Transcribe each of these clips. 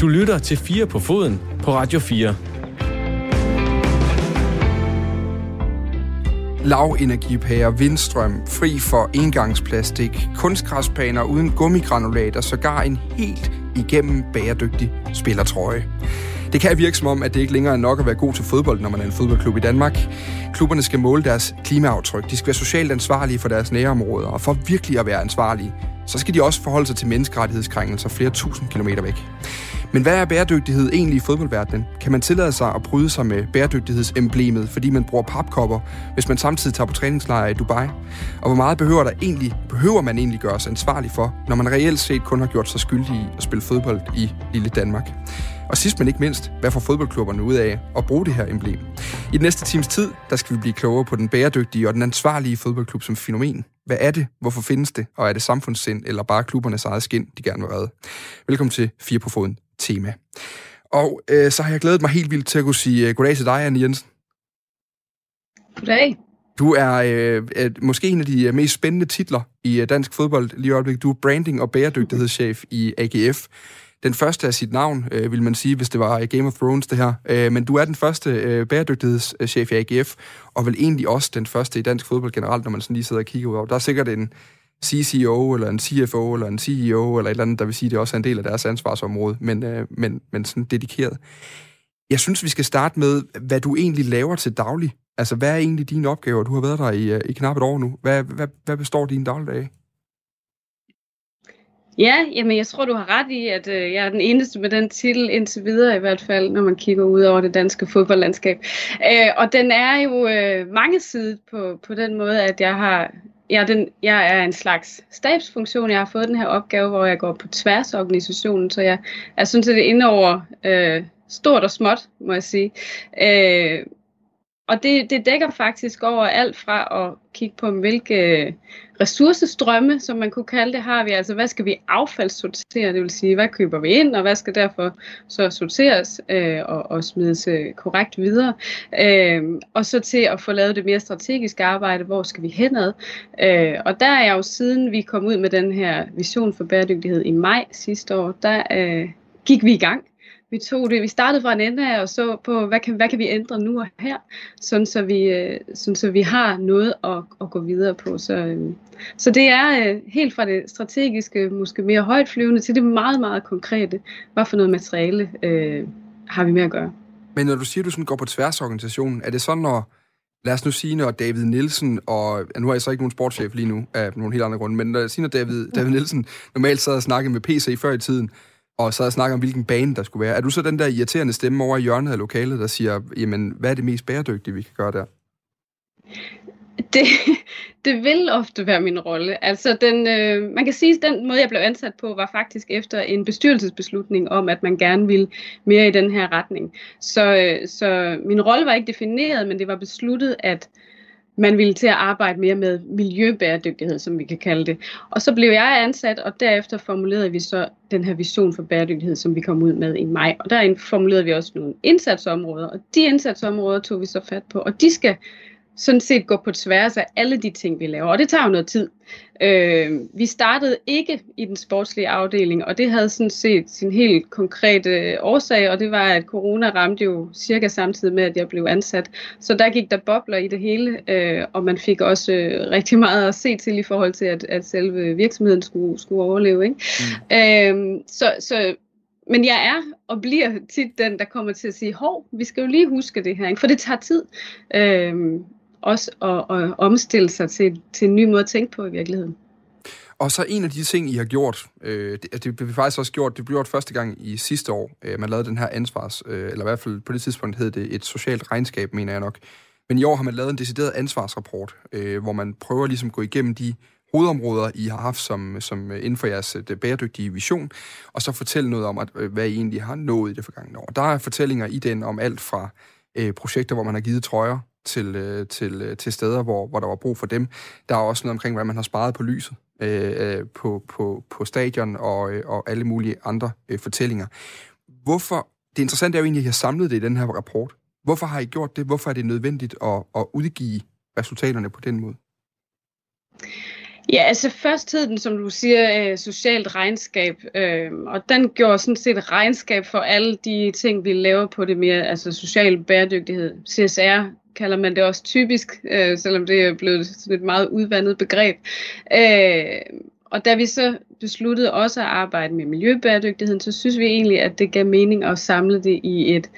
Du lytter til 4 på foden på Radio 4. Lavenergipærer, vindstrøm, fri for engangsplastik, kunstgræsbaner uden gummigranulater, sågar en helt igennem bæredygtig spillertrøje. Det kan virke som om, at det ikke længere er nok at være god til fodbold, når man er en fodboldklub i Danmark. Klubberne skal måle deres klimaaftryk. De skal være socialt ansvarlige for deres nærområder. Og for virkelig at være ansvarlige, så skal de også forholde sig til menneskerettighedskrænkelser flere tusind kilometer væk. Men hvad er bæredygtighed egentlig i fodboldverdenen? Kan man tillade sig at bryde sig med bæredygtighedsemblemet, fordi man bruger papkopper, hvis man samtidig tager på træningslejre i Dubai? Og hvor meget behøver, der egentlig, behøver man egentlig gøre sig ansvarlig for, når man reelt set kun har gjort sig skyldig i at spille fodbold i lille Danmark? Og sidst men ikke mindst, hvad får fodboldklubberne ud af at bruge det her emblem? I den næste times tid, der skal vi blive klogere på den bæredygtige og den ansvarlige fodboldklub som fænomen. Hvad er det? Hvorfor findes det? Og er det samfundssind eller bare klubbernes eget skin, de gerne vil redde? Velkommen til Fire på Foden tema. Og øh, så har jeg glædet mig helt vildt til at kunne sige uh, goddag til dig, Anne Jensen. Goddag. Du er øh, måske en af de mest spændende titler i øh, dansk fodbold lige i øjeblikket. Du er branding- og bæredygtighedschef i AGF. Den første af sit navn, øh, vil man sige, hvis det var Game of Thrones det her. Øh, men du er den første øh, bæredygtighedschef i AGF, og vel egentlig også den første i dansk fodbold generelt, når man sådan lige sidder og kigger ud over. Der er sikkert en, CCO, eller en CFO, eller en CEO, eller et eller andet, der vil sige, at det også er en del af deres ansvarsområde, men, øh, men, men sådan dedikeret. Jeg synes, vi skal starte med, hvad du egentlig laver til daglig. Altså, hvad er egentlig dine opgaver? Du har været der i, øh, i knap et år nu. Hvad, hvad, hvad består dine dagligdage Ja, jamen jeg tror, du har ret i, at øh, jeg er den eneste med den titel indtil videre i hvert fald, når man kigger ud over det danske fodboldlandskab. Øh, og den er jo øh, mange sider på, på den måde, at jeg har jeg, den, jeg er en slags stabsfunktion. Jeg har fået den her opgave, hvor jeg går på tværs af organisationen, så jeg er sådan set inde over øh, stort og småt, må jeg sige. Øh, og det, det dækker faktisk over alt fra at kigge på, hvilke øh, ressourcestrømme, som man kunne kalde det, har vi. Altså, hvad skal vi affaldssortere? Det vil sige, hvad køber vi ind, og hvad skal derfor så sorteres øh, og, og smides øh, korrekt videre? Øh, og så til at få lavet det mere strategiske arbejde, hvor skal vi henad? Øh, og der er jeg jo siden vi kom ud med den her vision for bæredygtighed i maj sidste år, der øh, gik vi i gang vi tog det, vi startede fra en ende af og så på, hvad kan, hvad kan vi ændre nu og her, sådan så vi, øh, sådan så vi har noget at, at gå videre på. Så, øh, så det er øh, helt fra det strategiske, måske mere højtflyvende, til det meget, meget konkrete. Hvad for noget materiale øh, har vi med at gøre? Men når du siger, at du sådan går på tværs af organisationen, er det sådan, når, lad os nu sige, når David Nielsen, og ja, nu har jeg så ikke nogen sportschef lige nu, af nogle helt andre grunde, men når jeg siger, når David, David Nielsen normalt sad og snakkede med PC før i tiden, og så snakker om, hvilken bane der skulle være. Er du så den der irriterende stemme over i hjørnet af lokalet, der siger, jamen, hvad er det mest bæredygtige, vi kan gøre der? Det, det vil ofte være min rolle. Altså, den, øh, man kan sige, at den måde, jeg blev ansat på, var faktisk efter en bestyrelsesbeslutning om, at man gerne ville mere i den her retning. Så, øh, så min rolle var ikke defineret, men det var besluttet, at man ville til at arbejde mere med miljøbæredygtighed, som vi kan kalde det. Og så blev jeg ansat, og derefter formulerede vi så den her vision for bæredygtighed, som vi kom ud med i maj. Og der formulerede vi også nogle indsatsområder, og de indsatsområder tog vi så fat på, og de skal sådan set gå på tværs af alle de ting, vi laver. Og det tager jo noget tid. Øh, vi startede ikke i den sportslige afdeling, og det havde sådan set sin helt konkrete årsag, og det var, at corona ramte jo cirka samtidig med, at jeg blev ansat. Så der gik der bobler i det hele, øh, og man fik også øh, rigtig meget at se til i forhold til, at, at selve virksomheden skulle, skulle overleve. Ikke? Mm. Øh, så, så men jeg er og bliver tit den, der kommer til at sige, hov, vi skal jo lige huske det her, ikke? for det tager tid. Øhm, også at, at omstille sig til, til en ny måde at tænke på i virkeligheden. Og så en af de ting, I har gjort, øh, det, det blev faktisk også gjort, det blev gjort første gang i sidste år, øh, man lavede den her ansvars, øh, eller i hvert fald på det tidspunkt hed det et socialt regnskab, mener jeg nok. Men i år har man lavet en decideret ansvarsrapport, øh, hvor man prøver ligesom at gå igennem de hovedområder, I har haft som, som øh, inden for jeres det bæredygtige vision, og så fortælle noget om, at, øh, hvad I egentlig har nået i det forgangne år. Der er fortællinger i den om alt fra øh, projekter, hvor man har givet trøjer til, øh, til, øh, til steder, hvor, hvor der var brug for dem. Der er også noget omkring, hvad man har sparet på lyset øh, øh, på, på, på stadion og, øh, og alle mulige andre øh, fortællinger. Hvorfor, det interessante er jo egentlig, at I har samlet det i den her rapport. Hvorfor har I gjort det? Hvorfor er det nødvendigt at, at udgive resultaterne på den måde? Ja, altså først hed den, som du siger, øh, socialt regnskab, øh, og den gjorde sådan set regnskab for alle de ting, vi laver på det mere, altså social bæredygtighed. CSR kalder man det også typisk, øh, selvom det er blevet sådan et meget udvandet begreb. Øh, og da vi så besluttede også at arbejde med miljøbæredygtigheden, så synes vi egentlig, at det gav mening at samle det i et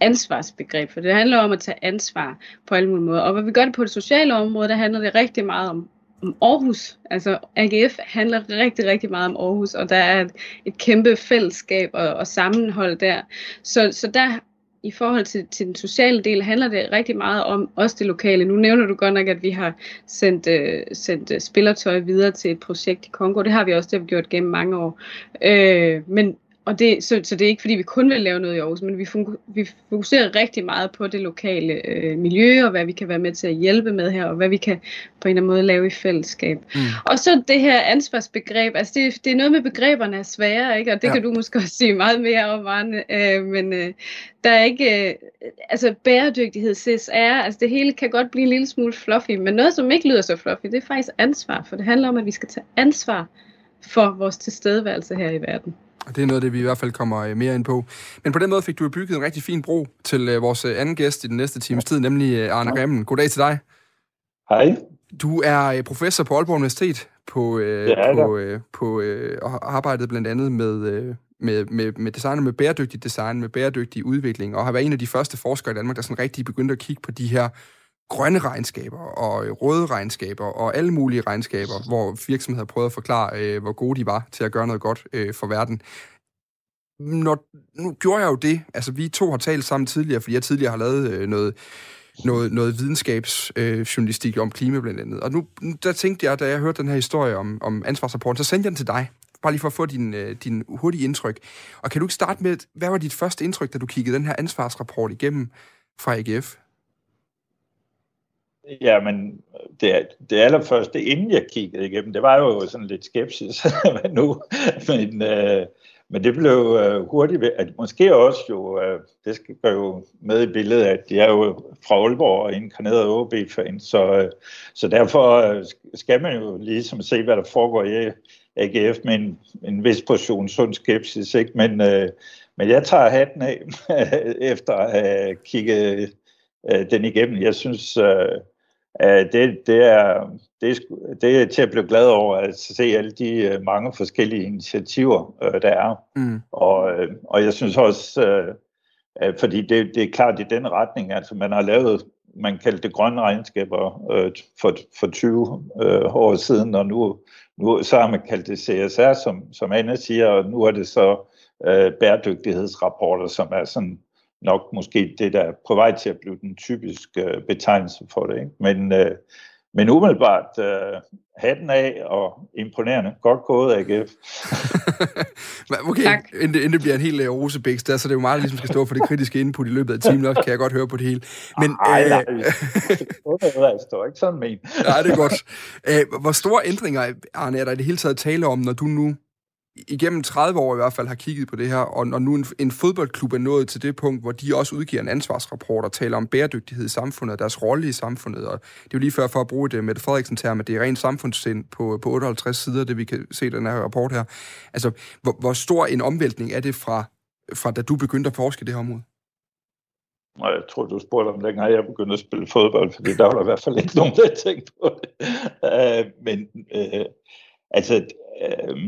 ansvarsbegreb, for det handler om at tage ansvar på alle mulige måder. Og hvad vi gør det på det sociale område, der handler det rigtig meget om, om Aarhus. Altså AGF handler rigtig, rigtig meget om Aarhus, og der er et, et kæmpe fællesskab og, og sammenhold der. Så, så der i forhold til, til den sociale del handler det rigtig meget om også det lokale. Nu nævner du godt nok, at vi har sendt, øh, sendt øh, spillertøj videre til et projekt i Kongo. Det har vi også det har vi gjort gennem mange år. Øh, men og det, så, så det er ikke fordi, vi kun vil lave noget i Aarhus, men vi, vi fokuserer rigtig meget på det lokale øh, miljø, og hvad vi kan være med til at hjælpe med her, og hvad vi kan på en eller anden måde lave i fællesskab. Mm. Og så det her ansvarsbegreb, altså det, det er noget med begreberne er svære, ikke? og det ja. kan du måske også sige meget mere om, Arne, øh, men øh, der er ikke, øh, altså bæredygtighed, CSR, altså det hele kan godt blive en lille smule fluffy, men noget som ikke lyder så fluffy, det er faktisk ansvar, for det handler om, at vi skal tage ansvar for vores tilstedeværelse her i verden. Og det er noget det, vi i hvert fald kommer øh, mere ind på. Men på den måde fik du bygget en rigtig fin bro til øh, vores øh, anden gæst i den næste times tid, nemlig Arne Remmen. Goddag til dig. Hej. Du er professor på Aalborg Universitet på, på, på, på og har arbejdet blandt andet med, med, med, med design med bæredygtig design, med bæredygtig udvikling, og har været en af de første forskere i Danmark, der sådan rigtig begyndte at kigge på de her grønne regnskaber og øh, røde regnskaber og alle mulige regnskaber, hvor virksomheder prøvede at forklare, øh, hvor gode de var til at gøre noget godt øh, for verden. Når, nu gjorde jeg jo det, altså vi to har talt sammen tidligere, fordi jeg tidligere har lavet øh, noget, noget, noget videnskabsjournalistik øh, om klima blandt andet. Og nu, der tænkte jeg, da jeg hørte den her historie om, om ansvarsrapporten, så sendte jeg den til dig, bare lige for at få din, øh, din hurtige indtryk. Og kan du ikke starte med, hvad var dit første indtryk, da du kiggede den her ansvarsrapport igennem fra AGF? Ja, men det, det allerførste, inden jeg kiggede igennem, det var jo sådan lidt skepsis nu, men, øh, men det blev øh, hurtigt, at måske også jo, øh, det skal gå jo med i billedet, at jeg er jo fra Aalborg og inkarneret OB-fan, så, øh, så derfor øh, skal man jo ligesom se, hvad der foregår i AGF med en, en vis portion sund skepsis, ikke? Men, øh, men jeg tager hatten af efter at have kigget øh, den igennem. Jeg synes, øh, Øh, det, det, er, det, er, det er til at blive glad over at se alle de øh, mange forskellige initiativer, øh, der er. Mm. Og, og jeg synes også, fordi det, det er klart i den retning, altså man har lavet, man kaldte det grønne regnskaber for, for 20 år siden, og nu, nu så har man kaldt det CSR, som, som Anna siger, og nu er det så bæredygtighedsrapporter, som er sådan nok måske det, der er på vej til at blive den typiske øh, betegnelse for det. Ikke? Men, øh, men umiddelbart øh, hatten af og imponerende. Godt gået, AGF. okay, tak. Inden, det, inden det bliver en helt uh, rosebæks der, så det er jo meget, ligesom skal stå for det kritiske input i løbet af timen, også kan jeg godt høre på det hele. Men, nej, øh, nej, det står ikke sådan men. nej, det er godt. Æh, hvor store ændringer, Arne, er der i det hele taget tale om, når du nu igennem 30 år i hvert fald har kigget på det her, og når nu en, en fodboldklub er nået til det punkt, hvor de også udgiver en ansvarsrapport og taler om bæredygtighed i samfundet og deres rolle i samfundet, og det er jo lige før for at bruge det med Frederiksen term, at det er rent samfundssind på, på 58 sider, det vi kan se i den her rapport her. Altså, hvor, hvor stor en omvæltning er det fra, fra da du begyndte at forske det her område? Og jeg tror, du spurgte om dengang jeg begyndte at spille fodbold, fordi der var der i hvert fald ikke nogen, der tænkte på det. Uh, men uh, altså, uh,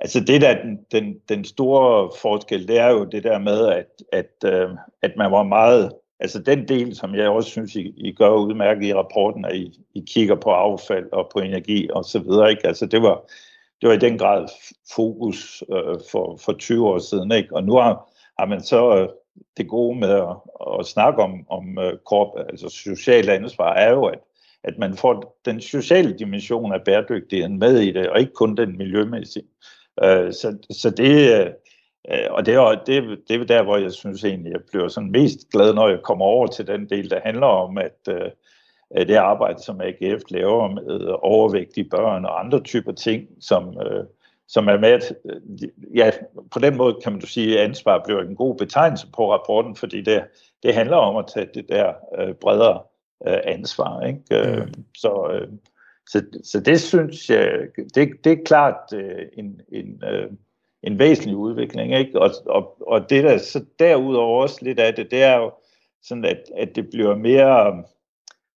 Altså det der den, den, den store forskel, det er jo det der med, at, at, øh, at man var meget, altså den del, som jeg også synes, I, I gør udmærket i rapporten, at I, I kigger på affald og på energi og så videre, ikke? Altså det var, det var i den grad fokus øh, for, for 20 år siden, ikke? Og nu har, har man så øh, det gode med at, at snakke om, om øh, korp, altså socialt ansvar, er jo, at at man får den sociale dimension af bæredygtigheden med i det, og ikke kun den miljømæssige. Øh, så, så det, øh, og det er, det, det er der, hvor jeg synes egentlig, jeg bliver sådan mest glad, når jeg kommer over til den del, der handler om, at øh, det arbejde, som AGF laver med overvægtige børn og andre typer ting, som, som er med, ja, på den måde kan man sige, at ansvar bliver en god betegnelse på rapporten, fordi det, det handler om at tage det der bredere ansvar. Ikke? Mm. Så, så, så det synes jeg, det, det er klart øh, en, en, øh, en væsentlig udvikling. Ikke? Og, og, og det der så derudover også lidt af det, det er jo sådan, at, at det bliver mere,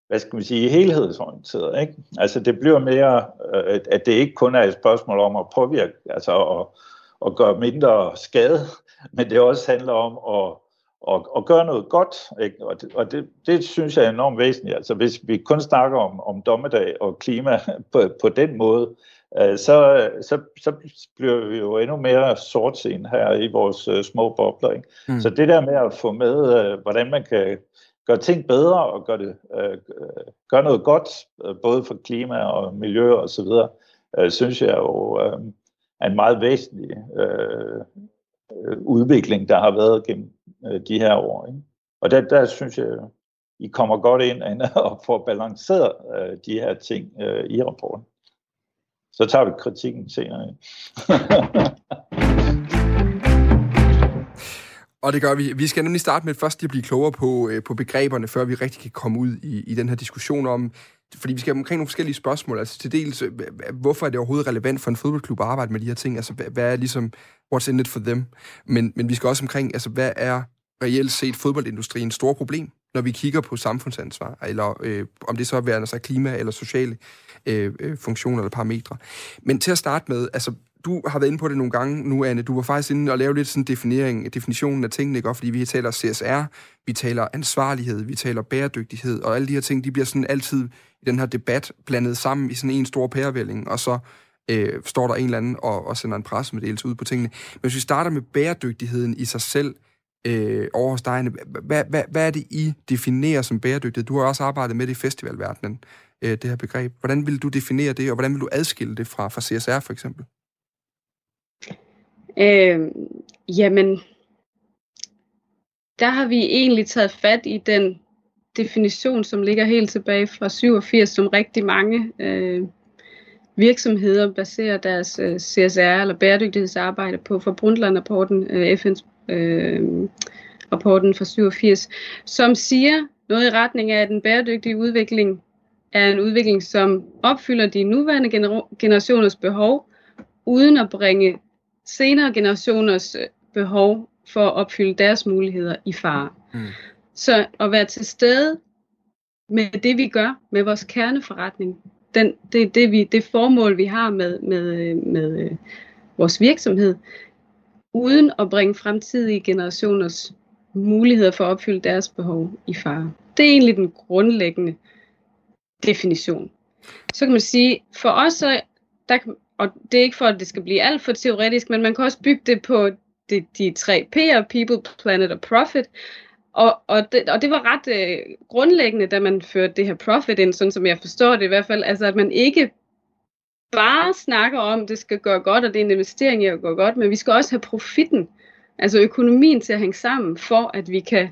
hvad skal man sige, helhedsorienteret. Ikke? Altså det bliver mere, øh, at det ikke kun er et spørgsmål om at påvirke, altså at, at gøre mindre skade, men det også handler om at og, og gøre noget godt. Ikke? Og, det, og det, det synes jeg er enormt væsentligt. Altså hvis vi kun snakker om, om dommedag og klima på, på den måde, øh, så, så, så bliver vi jo endnu mere sortsen her i vores øh, små bobler. Ikke? Mm. Så det der med at få med, øh, hvordan man kan gøre ting bedre og gøre, det, øh, gøre noget godt, øh, både for klima og miljø og så videre, øh, synes jeg jo øh, er en meget væsentlig øh, øh udvikling, der har været gennem øh, de her år. Ikke? Og der, der synes jeg, I kommer godt ind og får balanceret øh, de her ting øh, i rapporten. Så tager vi kritikken senere. Og det gør vi. Vi skal nemlig starte med først lige at blive klogere på, øh, på begreberne, før vi rigtig kan komme ud i, i den her diskussion om, fordi vi skal omkring nogle forskellige spørgsmål. Altså til dels, øh, hvorfor er det overhovedet relevant for en fodboldklub at arbejde med de her ting? Altså hvad, hvad er ligesom, what's in it for them? Men, men vi skal også omkring, altså hvad er reelt set fodboldindustriens store problem, når vi kigger på samfundsansvar, eller øh, om det så er altså klima eller sociale øh, øh, funktioner eller parametre. Men til at starte med, altså du har været inde på det nogle gange nu, Anne. Du var faktisk inde og lave lidt sådan definering, definitionen af tingene, ikke? fordi vi taler CSR, vi taler ansvarlighed, vi taler bæredygtighed, og alle de her ting, de bliver sådan altid i den her debat blandet sammen i sådan en stor pærevælling, og så øh, står der en eller anden og, og sender en pressemeddelelse ud på tingene. Men hvis vi starter med bæredygtigheden i sig selv, øh, over hos dig. Hvad, hvad, hvad er det, I definerer som bæredygtighed? Du har også arbejdet med det i festivalverdenen, øh, det her begreb. Hvordan vil du definere det, og hvordan vil du adskille det fra, fra CSR for eksempel? Øh, jamen, der har vi egentlig taget fat i den definition, som ligger helt tilbage fra 87, som rigtig mange øh, virksomheder baserer deres øh, CSR eller bæredygtighedsarbejde på fra Brundtland-rapporten, øh, FN's øh, rapporten fra 87, som siger noget i retning af, at den bæredygtige udvikling er en udvikling, som opfylder de nuværende gener- generationers behov, uden at bringe senere generationers øh, behov for at opfylde deres muligheder i fare. Mm. Så at være til stede med det, vi gør, med vores kerneforretning, den, det, det, vi, det formål, vi har med, med, øh, med øh, vores virksomhed, uden at bringe fremtidige generationers muligheder for at opfylde deres behov i fare. Det er egentlig den grundlæggende definition. Så kan man sige, for os, så, der, og det er ikke for, at det skal blive alt for teoretisk, men man kan også bygge det på de, de tre P'er, People, Planet og Profit. Og, og, det, og det var ret øh, grundlæggende, da man førte det her profit ind, sådan som jeg forstår det i hvert fald, altså at man ikke bare snakker om, at det skal gøre godt, og det er en investering i at gå godt, men vi skal også have profitten, altså økonomien til at hænge sammen, for at vi kan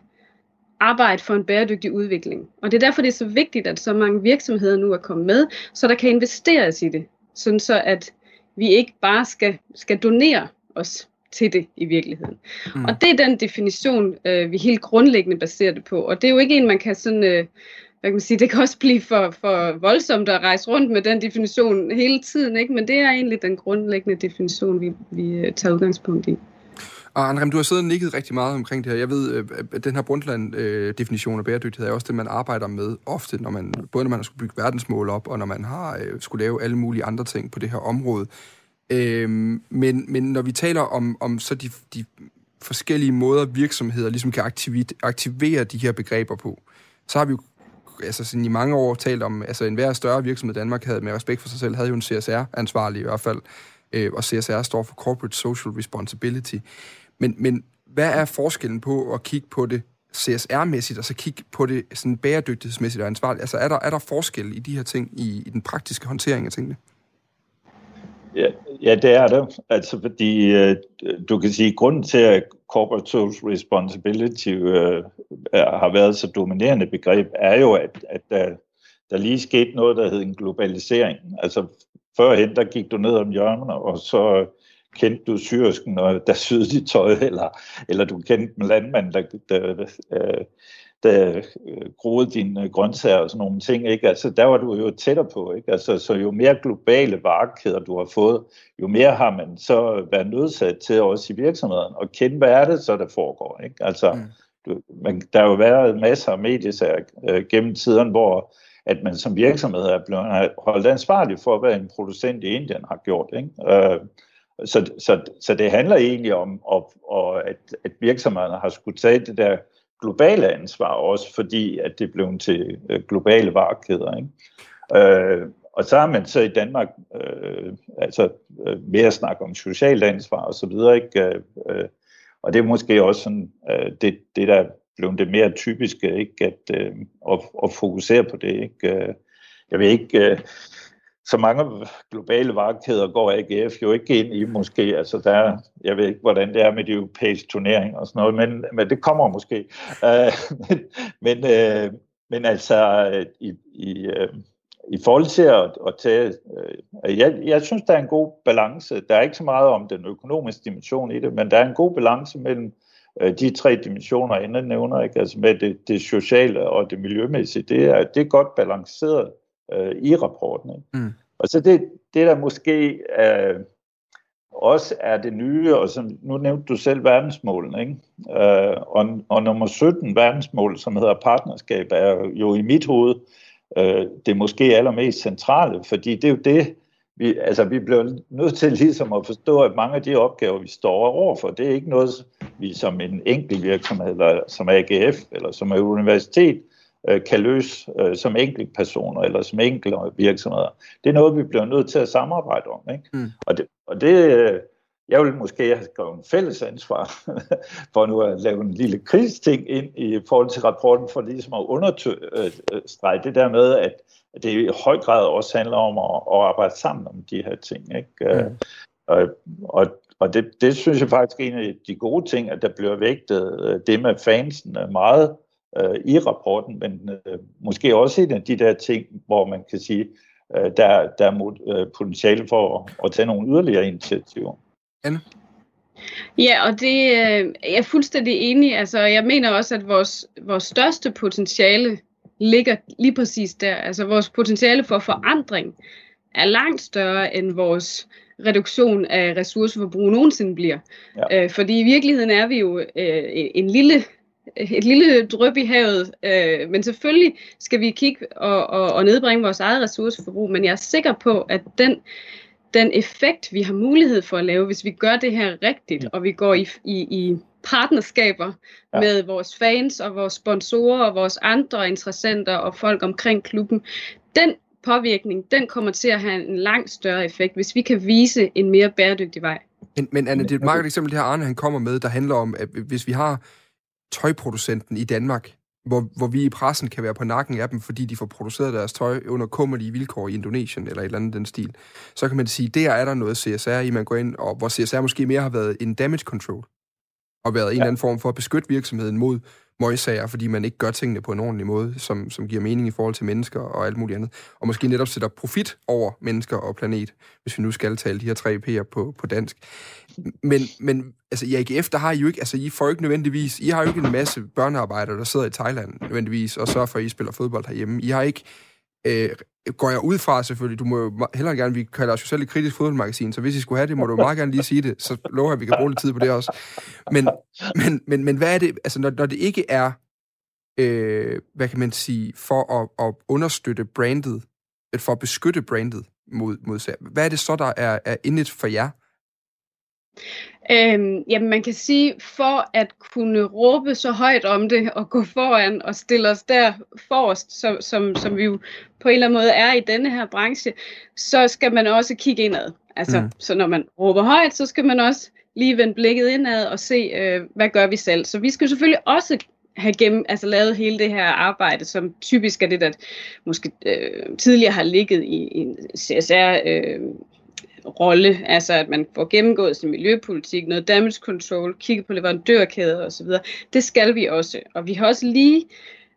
arbejde for en bæredygtig udvikling. Og det er derfor, det er så vigtigt, at så mange virksomheder nu er kommet med, så der kan investeres i det, sådan så at vi ikke bare skal, skal donere os til det i virkeligheden. Mm. Og det er den definition, øh, vi helt grundlæggende baserer det på. Og det er jo ikke en, man kan sådan... Øh, hvad kan man sige, det kan også blive for, for voldsomt at rejse rundt med den definition hele tiden, ikke? men det er egentlig den grundlæggende definition, vi, vi øh, tager udgangspunkt i. Og Andrem, du har siddet og nikket rigtig meget omkring det her. Jeg ved, at den her Brundtland-definition af bæredygtighed er også det, man arbejder med ofte, når man, både når man har skulle bygge verdensmål op, og når man har øh, skulle lave alle mulige andre ting på det her område. Øhm, men, men når vi taler om, om så de, de forskellige måder, virksomheder ligesom kan aktivere, aktivere de her begreber på, så har vi jo altså sådan i mange år talt om, altså enhver større virksomhed i Danmark havde med respekt for sig selv, havde jo en CSR-ansvarlig i hvert fald, øh, og CSR står for Corporate Social Responsibility. Men, men hvad er forskellen på at kigge på det CSR-mæssigt, og så kigge på det sådan bæredygtighedsmæssigt og ansvarligt? Altså er der, er der forskel i de her ting, i, i den praktiske håndtering af tingene? Ja, ja, det er det. Altså, fordi øh, du kan sige, at grunden til, at corporate social responsibility øh, har været så dominerende begreb, er jo, at, at der, der lige skete noget, der hed en globalisering. Altså, førhen, der gik du ned om hjørnet, og så kendte du syrsken, og der syede de tøj, eller, eller du kendte en landmand, der, der, der, der øh, groede dine grøntsager og sådan nogle ting, ikke? Altså, der var du jo tættere på, ikke? Altså, så jo mere globale varekæder du har fået, jo mere har man så været nødsat til også i virksomheden at kende, hvad er det så, der foregår, ikke? Altså, mm. du, man, der har jo været masser af mediesager øh, gennem tiden, hvor at man som virksomhed er blevet holdt ansvarlig for, hvad en producent i Indien har gjort, ikke? Øh, så, så, så det handler egentlig om, om, og at, at virksomhederne har skulle tage det der globale ansvar også, fordi at det blev til øh, globale varekæder. Ikke? Øh, og så har man så i Danmark øh, altså øh, mere snak om socialt ansvar og så videre, ikke? Øh, øh, og det er måske også sådan, øh, det, det der blevet det mere typiske, ikke? At, øh, at, at fokusere på det. Ikke? Øh, jeg ved ikke, øh, så mange globale varekæder går AGF jo ikke ind i måske. Altså der, jeg ved ikke, hvordan det er med de europæiske turneringer og sådan noget, men, men det kommer måske. Uh, men, men, men altså, i, i, øh, i forhold til at, at tage... øh, jeg, jeg synes, der er en god balance. Der er ikke så meget om den økonomiske dimension i det, men der er en god balance mellem øh, de tre dimensioner, jeg nævner, ikke? Altså med det, det sociale og det miljømæssige. Det er, det er godt balanceret øh, i rapporten. Ikke? Mm. Og så det, det der måske øh, også er det nye, og som, nu nævnte du selv verdensmålene, ikke? Øh, og, og nummer 17 verdensmål, som hedder partnerskab, er jo i mit hoved øh, det måske allermest centrale, fordi det er jo det, vi, altså, vi bliver nødt til ligesom at forstå, at mange af de opgaver, vi står overfor, det er ikke noget, vi som en enkelt virksomhed, eller som AGF, eller som er universitet, øh, kan løse øh, som enkeltpersoner eller som enkelte virksomheder. Det er noget, vi bliver nødt til at samarbejde om. Ikke? Mm. Og, det, og det, øh, jeg vil måske have skrevet en fælles ansvar for nu at lave en lille krigsting ind i forhold til rapporten, for ligesom at understrege det der med, at det i høj grad også handler om at, at arbejde sammen om de her ting. Ikke? Mm. Og, og, og det, det synes jeg faktisk er en af de gode ting, at der bliver vægtet øh, det med fansen meget øh, i rapporten, men øh, måske også en af de der ting, hvor man kan sige, øh, der, der er mod, øh, potentiale for at, at tage nogle yderligere initiativer. Anne? Ja, og det øh, jeg er fuldstændig enig. Altså, jeg mener også, at vores, vores største potentiale ligger lige præcis der. Altså, vores potentiale for forandring er langt større end vores reduktion af ressourceforbrug nogensinde bliver. Ja. Øh, fordi i virkeligheden er vi jo øh, en lille et lille drøb i havet, øh, men selvfølgelig skal vi kigge og, og, og nedbringe vores eget ressourceforbrug, men jeg er sikker på, at den, den effekt, vi har mulighed for at lave, hvis vi gør det her rigtigt, og vi går i, i, i partnerskaber ja. med vores fans og vores sponsorer og vores andre interessenter og folk omkring klubben, den påvirkning, den kommer til at have en langt større effekt, hvis vi kan vise en mere bæredygtig vej. Men, men Anne, det er et meget eksempel, det her Arne han kommer med, der handler om, at hvis vi har tøjproducenten i Danmark, hvor, hvor vi i pressen kan være på nakken af dem, fordi de får produceret deres tøj under kummerlige vilkår i Indonesien eller et eller andet den stil, så kan man sige, der er der noget CSR i, man går ind, og hvor CSR måske mere har været en damage control, og været en ja. eller anden form for at beskytte virksomheden mod møgsager, fordi man ikke gør tingene på en ordentlig måde, som, som giver mening i forhold til mennesker og alt muligt andet. Og måske netop sætter profit over mennesker og planet, hvis vi nu skal tale de her tre P'er på, på dansk. Men, men altså, i AGF, der har I jo ikke, altså I får ikke nødvendigvis, I har jo ikke en masse børnearbejdere, der sidder i Thailand nødvendigvis, og sørger for, at I spiller fodbold herhjemme. I har ikke øh, går jeg ud fra selvfølgelig, du må jo hellere gerne, vi kalder os jo selv et kritisk fodboldmagasin, så hvis I skulle have det, må du meget gerne lige sige det, så lover jeg, at vi kan bruge lidt tid på det også. Men, men, men, men hvad er det, altså når, når det ikke er, øh, hvad kan man sige, for at, at understøtte brandet, for at beskytte brandet mod, mod hvad er det så, der er, er indet for jer? Øhm, jamen man kan sige, for at kunne råbe så højt om det og gå foran og stille os der forrest, som, som, som vi jo på en eller anden måde er i denne her branche, så skal man også kigge indad. Altså, mm. så når man råber højt, så skal man også lige vende blikket indad og se, øh, hvad gør vi selv. Så vi skal selvfølgelig også have gennem, altså lavet hele det her arbejde, som typisk er det, der måske øh, tidligere har ligget i, i CSR øh, rolle, altså at man får gennemgået sin miljøpolitik, noget damage control, kigge på leverandørkæder osv. Det skal vi også. Og vi har også lige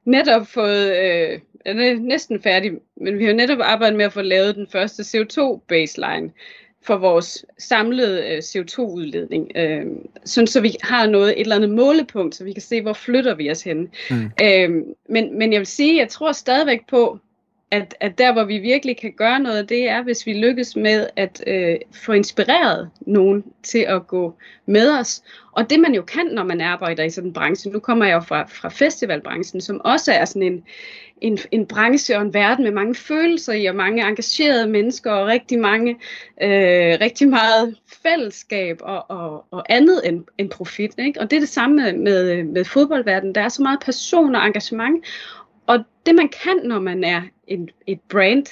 netop fået, øh, er næsten færdig, men vi har netop arbejdet med at få lavet den første CO2-baseline. for vores samlede øh, CO2-udledning, øh, sådan så vi har noget et eller andet målepunkt, så vi kan se, hvor flytter vi os hen. Mm. Øh, men, men jeg vil sige, jeg tror stadigvæk på, at, at der, hvor vi virkelig kan gøre noget, det er, hvis vi lykkes med at øh, få inspireret nogen til at gå med os. Og det man jo kan, når man arbejder i sådan en branche, nu kommer jeg jo fra, fra festivalbranchen, som også er sådan en, en, en branche og en verden med mange følelser i, og mange engagerede mennesker, og rigtig mange, øh, rigtig meget fællesskab og, og, og andet end, end profit. Ikke? Og det er det samme med, med fodboldverdenen. Der er så meget passion og engagement, og det man kan, når man er en, et brand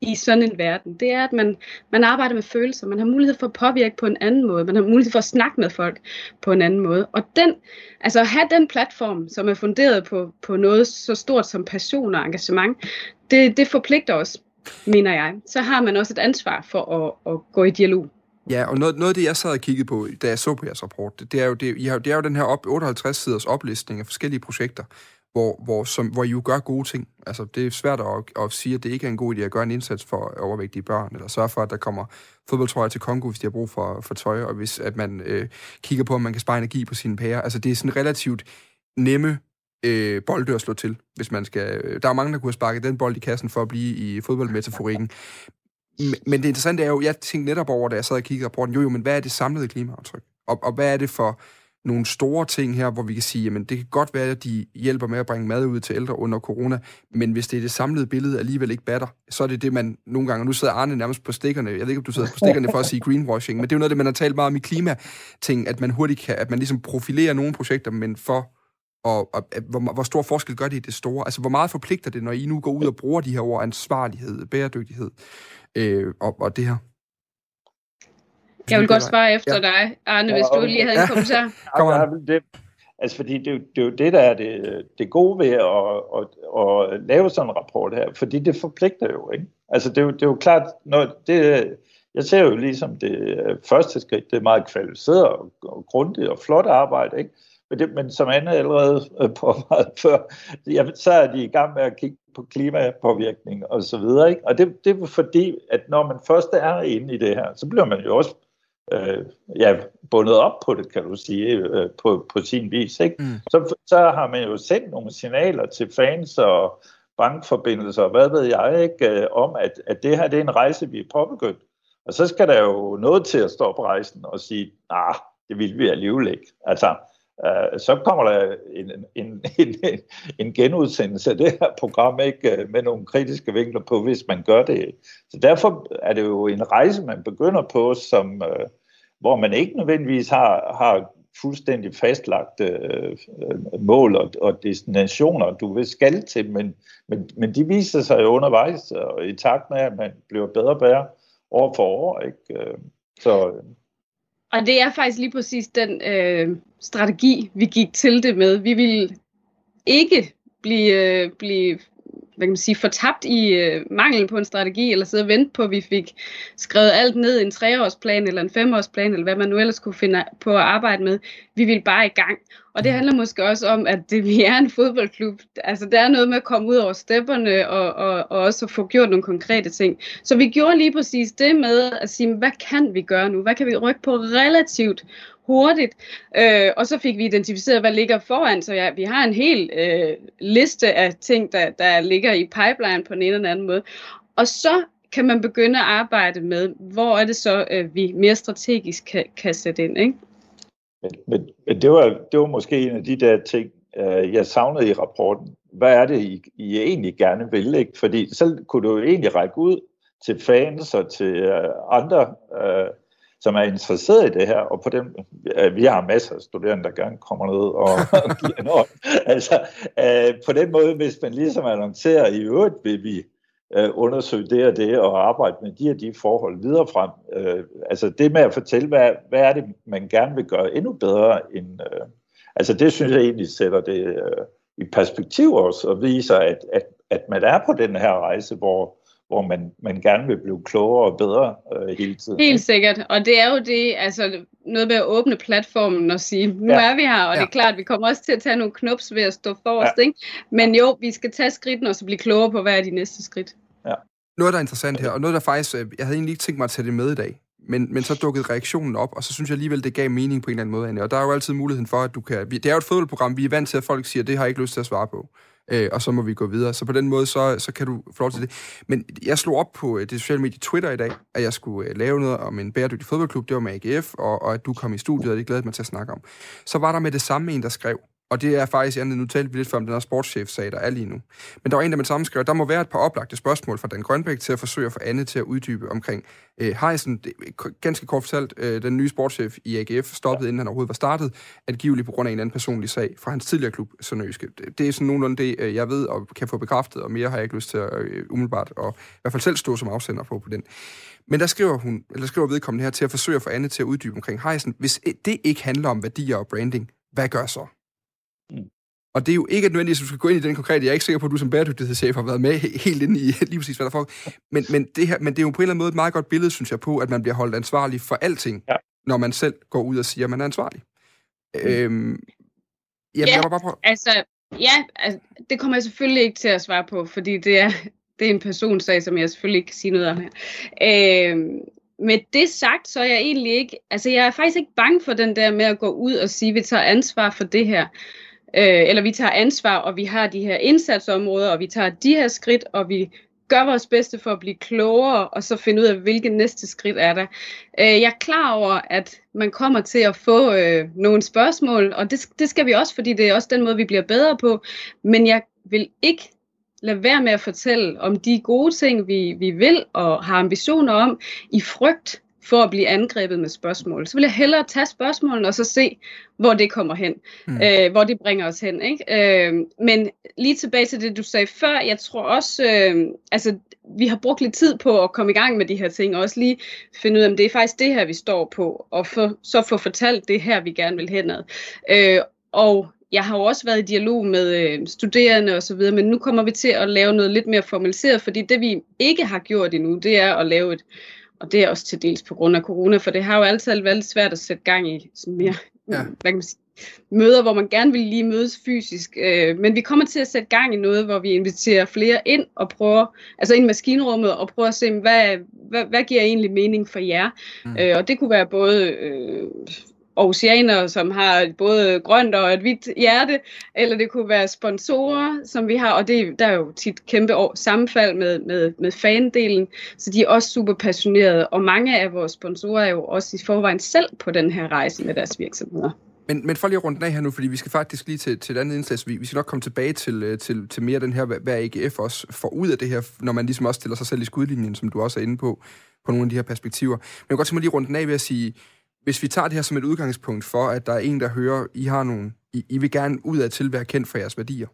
i sådan en verden, det er, at man, man arbejder med følelser. Man har mulighed for at påvirke på en anden måde. Man har mulighed for at snakke med folk på en anden måde. Og den, altså at have den platform, som er funderet på, på noget så stort som passion og engagement, det, det forpligter os, mener jeg. Så har man også et ansvar for at, at gå i dialog. Ja, og noget, noget af det, jeg sad og kiggede på, da jeg så på jeres rapport, det, det er jo, det, I har, det er jo den her op, 58 siders oplistning af forskellige projekter, hvor, hvor, som, hvor I jo gør gode ting. Altså, det er svært at, at sige, at det ikke er en god idé at gøre en indsats for overvægtige børn, eller sørge for, at der kommer fodboldtrøjer til Kongo, hvis de har brug for, for tøj, og hvis at man øh, kigger på, om man kan spare energi på sine pærer. Altså, det er sådan relativt nemme øh, bolde at slå til, hvis man skal... Øh, der er mange, der kunne have sparket den bold i kassen for at blive i fodboldmetaforikken. Men det interessante er jo, jeg tænkte netop over, da jeg sad og kiggede rapporten, jo jo, men hvad er det samlede klimaaftryk? Og, og hvad er det for nogle store ting her, hvor vi kan sige, jamen det kan godt være, at de hjælper med at bringe mad ud til ældre under corona, men hvis det er det samlede billede alligevel ikke batter, så er det det, man nogle gange, og nu sidder Arne nærmest på stikkerne, jeg ved ikke, om du sidder på stikkerne for at sige greenwashing, men det er jo noget af det, man har talt meget om i klimating, at man hurtigt kan, at man ligesom profilerer nogle projekter, men for og, og hvor, hvor stor forskel gør det i det store? Altså, hvor meget forpligter det, når I nu går ud og bruger de her ord, ansvarlighed, bæredygtighed øh, og, og det her? Jeg vil godt svare efter ja. dig, Arne, hvis du lige havde ja. en kommentar. Kom det, altså, fordi det, det er jo det, der er det, det gode ved at, at, at lave sådan en rapport her, fordi det forpligter jo, ikke? Altså, det er jo, det er jo klart, når det, jeg ser jo ligesom det første skridt, det er meget kvalificeret og, og grundigt og flot arbejde, ikke? Men, det, men som Anne allerede på meget før, ja, så er de i gang med at kigge på klimapåvirkning og så videre. Ikke? Og det, det er fordi, at når man først er inde i det her, så bliver man jo også øh, ja, bundet op på det, kan du sige, øh, på, på sin vis. Ikke? Mm. Så, så har man jo sendt nogle signaler til fans og bankforbindelser, og hvad ved jeg, ikke, øh, om at, at det her det er en rejse, vi er påbegyndt. Og så skal der jo noget til at stå på rejsen og sige, nah, det vil vi alligevel ikke. Altså, øh, så kommer der en, en, en, en genudsendelse af det her program ikke øh, med nogle kritiske vinkler på, hvis man gør det. Så derfor er det jo en rejse, man begynder på, som, øh, hvor man ikke nødvendigvis har, har fuldstændig fastlagt øh, øh, mål og, og destinationer, du vil skal til, men, men, men de viser sig jo undervejs, og i takt med, at man bliver bedre og bedre år for år. Ikke? Øh, så, øh. og det er faktisk lige præcis den øh, strategi, vi gik til det med. Vi ville ikke blive, øh, blive hvad kan man sige, fortabt i øh, mangel på en strategi, eller sidde og vente på, at vi fik skrevet alt ned i en treårsplan, eller en femårsplan, eller hvad man nu ellers kunne finde på at arbejde med. Vi vil bare i gang. Og det handler måske også om, at det, vi er en fodboldklub. Altså, der er noget med at komme ud over stepperne, og, og, og også få gjort nogle konkrete ting. Så vi gjorde lige præcis det med at sige, hvad kan vi gøre nu? Hvad kan vi rykke på relativt hurtigt. Øh, og så fik vi identificeret, hvad ligger foran. Så ja, vi har en hel øh, liste af ting, der, der ligger i pipeline på en eller anden måde. Og så kan man begynde at arbejde med, hvor er det så, øh, vi mere strategisk kan, kan sætte ind. Ikke? Men, men, men det, var, det var måske en af de der ting, øh, jeg savnede i rapporten. Hvad er det, I, I egentlig gerne vil? Ikke? Fordi så kunne du jo egentlig række ud til fans og til øh, andre øh, som er interesseret i det her, og på dem, vi har masser af studerende, der gerne kommer ned og giver noget. Altså, øh, på den måde, hvis man ligesom annoncerer, i øvrigt vil vi øh, undersøge det og det, og arbejde med de og de forhold videre frem. Øh, altså det med at fortælle, hvad, hvad er det, man gerne vil gøre endnu bedre end... Øh, altså det synes jeg egentlig sætter det øh, i perspektiv også, og viser, at, at, at man er på den her rejse, hvor hvor man, man gerne vil blive klogere og bedre øh, hele tiden. Helt sikkert, og det er jo det, altså noget med at åbne platformen og sige, nu ja. er vi her, og ja. det er klart, vi kommer også til at tage nogle knups ved at stå forrest, ja. ikke? men jo, vi skal tage skridten og så blive klogere på, hvad er de næste skridt. Ja. Noget, der er interessant her, og noget, der faktisk, øh, jeg havde egentlig ikke tænkt mig at tage det med i dag, men, men så dukkede reaktionen op, og så synes jeg alligevel, det gav mening på en eller anden måde. Anne. Og der er jo altid muligheden for, at du kan... Det er jo et fodboldprogram, vi er vant til, at folk siger, det har jeg ikke lyst til at svare på. Øh, og så må vi gå videre. Så på den måde, så, så kan du få lov til det. Men jeg slog op på øh, det sociale medie Twitter i dag, at jeg skulle øh, lave noget om en bæredygtig fodboldklub. Det var med AGF, og, og at du kom i studiet, og det glæder mig til at snakke om. Så var der med det samme en, der skrev, og det er faktisk, Anne, nu talte vi lidt før om den her sportschef-sag, der er lige nu. Men der var en, der med samme skrev, der må være et par oplagte spørgsmål fra Dan Grønbæk til at forsøge at få Anne til at uddybe omkring øh, Heisen. Ganske kort fortalt, øh, den nye sportschef i AGF stoppede, inden han overhovedet var startet, angiveligt på grund af en anden personlig sag fra hans tidligere klub, Sønderjyske. Det er sådan nogenlunde det, øh, jeg ved og kan få bekræftet, og mere har jeg ikke lyst til at øh, umiddelbart, og i hvert fald selv stå som afsender på på den. Men der skriver hun, eller skriver vedkommende her til at forsøge at få Anne til at uddybe omkring Heisen. Hvis det ikke handler om værdier og branding, hvad gør så? Og det er jo ikke nødvendigt, at du skal gå ind i den konkrete. Jeg er ikke sikker på, at du som bæredygtighedschef har været med helt ind i lige præcis, hvad der får. Men, men, det her, men det er jo på en eller anden måde et meget godt billede, synes jeg, på, at man bliver holdt ansvarlig for alting, ja. når man selv går ud og siger, at man er ansvarlig. Mm. Øhm, jamen, ja, jeg var bare prøve. altså, ja, altså, det kommer jeg selvfølgelig ikke til at svare på, fordi det er, det er en personsag, som jeg selvfølgelig ikke kan sige noget om her. Øhm, med det sagt, så er jeg egentlig ikke, altså jeg er faktisk ikke bange for den der med at gå ud og sige, at vi tager ansvar for det her øh, eller vi tager ansvar, og vi har de her indsatsområder, og vi tager de her skridt, og vi gør vores bedste for at blive klogere, og så finde ud af, hvilke næste skridt er der. Øh, jeg er klar over, at man kommer til at få øh, nogle spørgsmål, og det, det skal vi også, fordi det er også den måde, vi bliver bedre på. Men jeg vil ikke lade være med at fortælle om de gode ting, vi, vi vil og har ambitioner om, i frygt for at blive angrebet med spørgsmål. Så vil jeg hellere tage spørgsmålene og så se, hvor det kommer hen. Mm. Øh, hvor det bringer os hen. Ikke? Øh, men lige tilbage til det, du sagde før. Jeg tror også, øh, altså vi har brugt lidt tid på at komme i gang med de her ting, og også lige finde ud af, om det er faktisk det her, vi står på, og for, så få fortalt det her, vi gerne vil henad. Øh, og jeg har jo også været i dialog med øh, studerende og så videre, men nu kommer vi til at lave noget lidt mere formaliseret, fordi det vi ikke har gjort endnu, det er at lave et og det er også til dels på grund af corona, for det har jo altid været svært at sætte gang i sådan mere, ja. hvad kan man sige, møder, hvor man gerne vil lige mødes fysisk. Øh, men vi kommer til at sætte gang i noget, hvor vi inviterer flere ind og prøver, altså ind i maskinrummet og prøver at se, hvad, hvad, hvad giver egentlig mening for jer? Mm. Øh, og det kunne være både øh, oceaner, som har både grønt og et hvidt hjerte, eller det kunne være sponsorer, som vi har, og det, der er jo tit kæmpe år, sammenfald med, med, med fandelen, så de er også super passionerede, og mange af vores sponsorer er jo også i forvejen selv på den her rejse med deres virksomheder. Men, men for lige at runde af her nu, fordi vi skal faktisk lige til, til et andet indsats. Vi, vi skal nok komme tilbage til, øh, til, til mere den her, hvad AGF også får ud af det her, når man ligesom også stiller sig selv i skudlinjen, som du også er inde på, på nogle af de her perspektiver. Men jeg kan godt tænke mig lige rundt den af ved at sige, hvis vi tager det her som et udgangspunkt for, at der er en, der hører, I har nogle, I, I vil gerne ud af til være kendt for jeres værdier,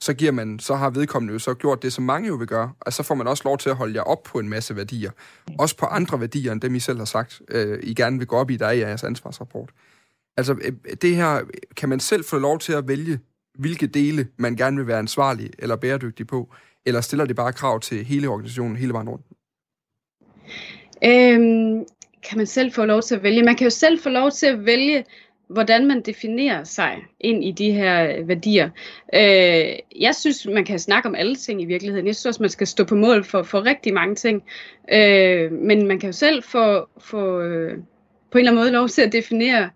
så giver man, så har vedkommende jo så gjort det, som mange jo vil gøre, og så får man også lov til at holde jer op på en masse værdier. Også på andre værdier, end dem I selv har sagt, øh, I gerne vil gå op i, der er i jeres ansvarsrapport. Altså, øh, det her, kan man selv få lov til at vælge, hvilke dele man gerne vil være ansvarlig eller bæredygtig på, eller stiller det bare krav til hele organisationen hele vejen rundt? Øhm, kan man selv få lov til at vælge. Man kan jo selv få lov til at vælge, hvordan man definerer sig ind i de her værdier. Øh, jeg synes, man kan snakke om alle ting i virkeligheden. Jeg synes også, man skal stå på mål for, for rigtig mange ting. Øh, men man kan jo selv få, få øh, på en eller anden måde lov til at definere,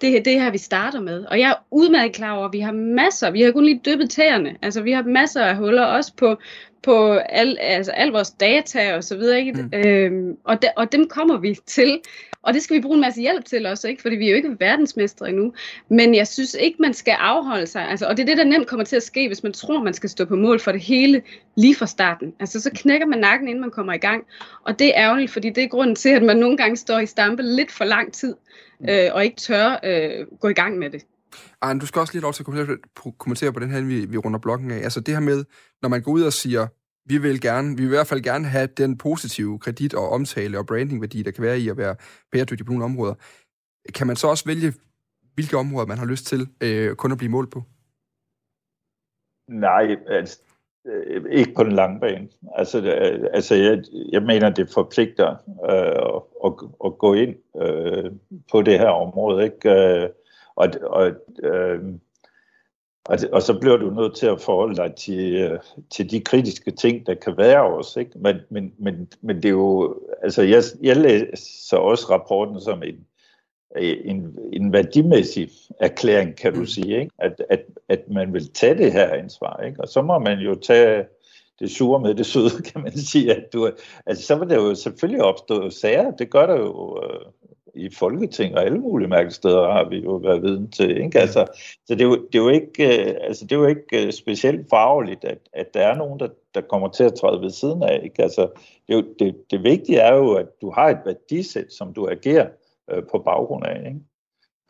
det, det her, vi starter med. Og jeg er udmærket klar over, at vi har masser, vi har kun lige dyppet tæerne. Altså, vi har masser af huller, også på, på al, altså, al vores data og så videre. Ikke? Mm. Øhm, og, de, og dem kommer vi til. Og det skal vi bruge en masse hjælp til også, ikke? fordi vi er jo ikke verdensmestre endnu. Men jeg synes ikke, man skal afholde sig. Altså, og det er det, der nemt kommer til at ske, hvis man tror, man skal stå på mål for det hele lige fra starten. Altså, så knækker man nakken, inden man kommer i gang. Og det er ærgerligt, fordi det er grunden til, at man nogle gange står i stampe lidt for lang tid, mm. øh, og ikke tør øh, gå i gang med det. Arne, du skal også lige lov til at kommentere på den her, vi, vi runder blokken af. Altså det her med, når man går ud og siger, vi vil gerne, vi vil i hvert fald gerne have den positive kredit og omtale og brandingværdi, der kan være i at være bæredygtig på nogle områder. Kan man så også vælge, hvilke områder man har lyst til øh, kun at blive målt på? Nej, altså, øh, ikke på den lange bane. Altså, altså jeg, jeg mener, det forpligter øh, at, at, at gå ind øh, på det her område. Ikke? Øh, og, og, øh, og, og så bliver du nødt til at forholde dig til, øh, til de kritiske ting, der kan være også. Ikke? Men, men, men, men det er jo, altså jeg, jeg læser også rapporten som en, en, en værdimæssig erklæring, kan du mm. sige, ikke? At, at, at man vil tage det her ansvar. Ikke? Og så må man jo tage det sure med det søde, kan man sige. At du, altså, så vil der jo selvfølgelig opstå sager. Det gør der jo øh, i Folketing og alle mulige mærkesteder har vi jo været viden til. Ikke? Altså, så det er, jo, det, er jo ikke, øh, altså, det er jo ikke øh, specielt farligt, at, at der er nogen, der, der kommer til at træde ved siden af. Ikke? Altså, det, er jo, det, det vigtige er jo, at du har et værdisæt, som du agerer øh, på baggrund af. Ikke?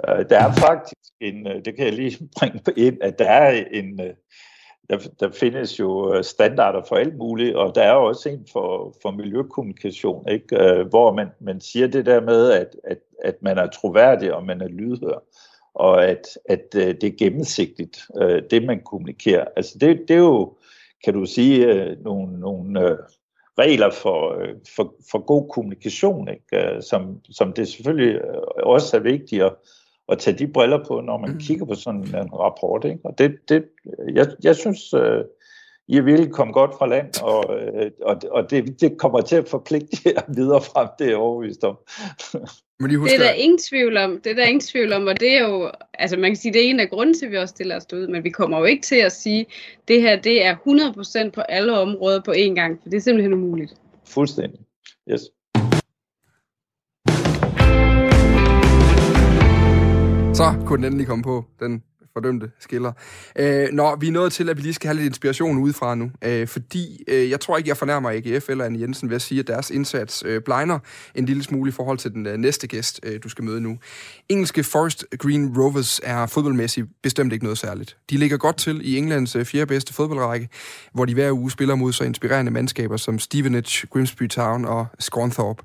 Øh, der er faktisk en, det kan jeg lige bringe på ind, at der er en, der, der findes jo øh, standarder for alt muligt, og der er også en for, for miljøkommunikation, ikke? Øh, hvor man, man siger det der med, at, at, at man er troværdig og man er lydhør, og at, at øh, det er gennemsigtigt, det man kommunikerer. Altså det, det er jo, kan du sige, nogle, nogle regler for, for, for god kommunikation, ikke? Som, som det selvfølgelig også er vigtigt at, at tage de briller på, når man mm. kigger på sådan en rapport. Ikke? Og det, det, jeg, jeg synes, uh, I er virkelig kommet godt fra land, og, uh, og, og det, det kommer til at forpligte jer videre frem, det er jeg overbevist om. Men husker... Det er der ingen tvivl om, det er der ingen tvivl om, og det er jo, altså man kan sige, det er en af grunden til, at vi også stiller os ud, men vi kommer jo ikke til at sige, det her, det er 100% på alle områder på én gang, for det er simpelthen umuligt. Fuldstændig, yes. Så kunne den endelig komme på, den fordømte skiller. Øh, når vi er nået til, at vi lige skal have lidt inspiration udefra nu, øh, fordi øh, jeg tror ikke, jeg fornærmer AGF eller Anne Jensen ved at sige, at deres indsats øh, blegner en lille smule i forhold til den øh, næste gæst, øh, du skal møde nu. Engelske Forest Green Rovers er fodboldmæssigt bestemt ikke noget særligt. De ligger godt til i Englands øh, fjerde bedste fodboldrække, hvor de hver uge spiller mod så inspirerende mandskaber som Stevenage, Grimsby Town og Scunthorpe.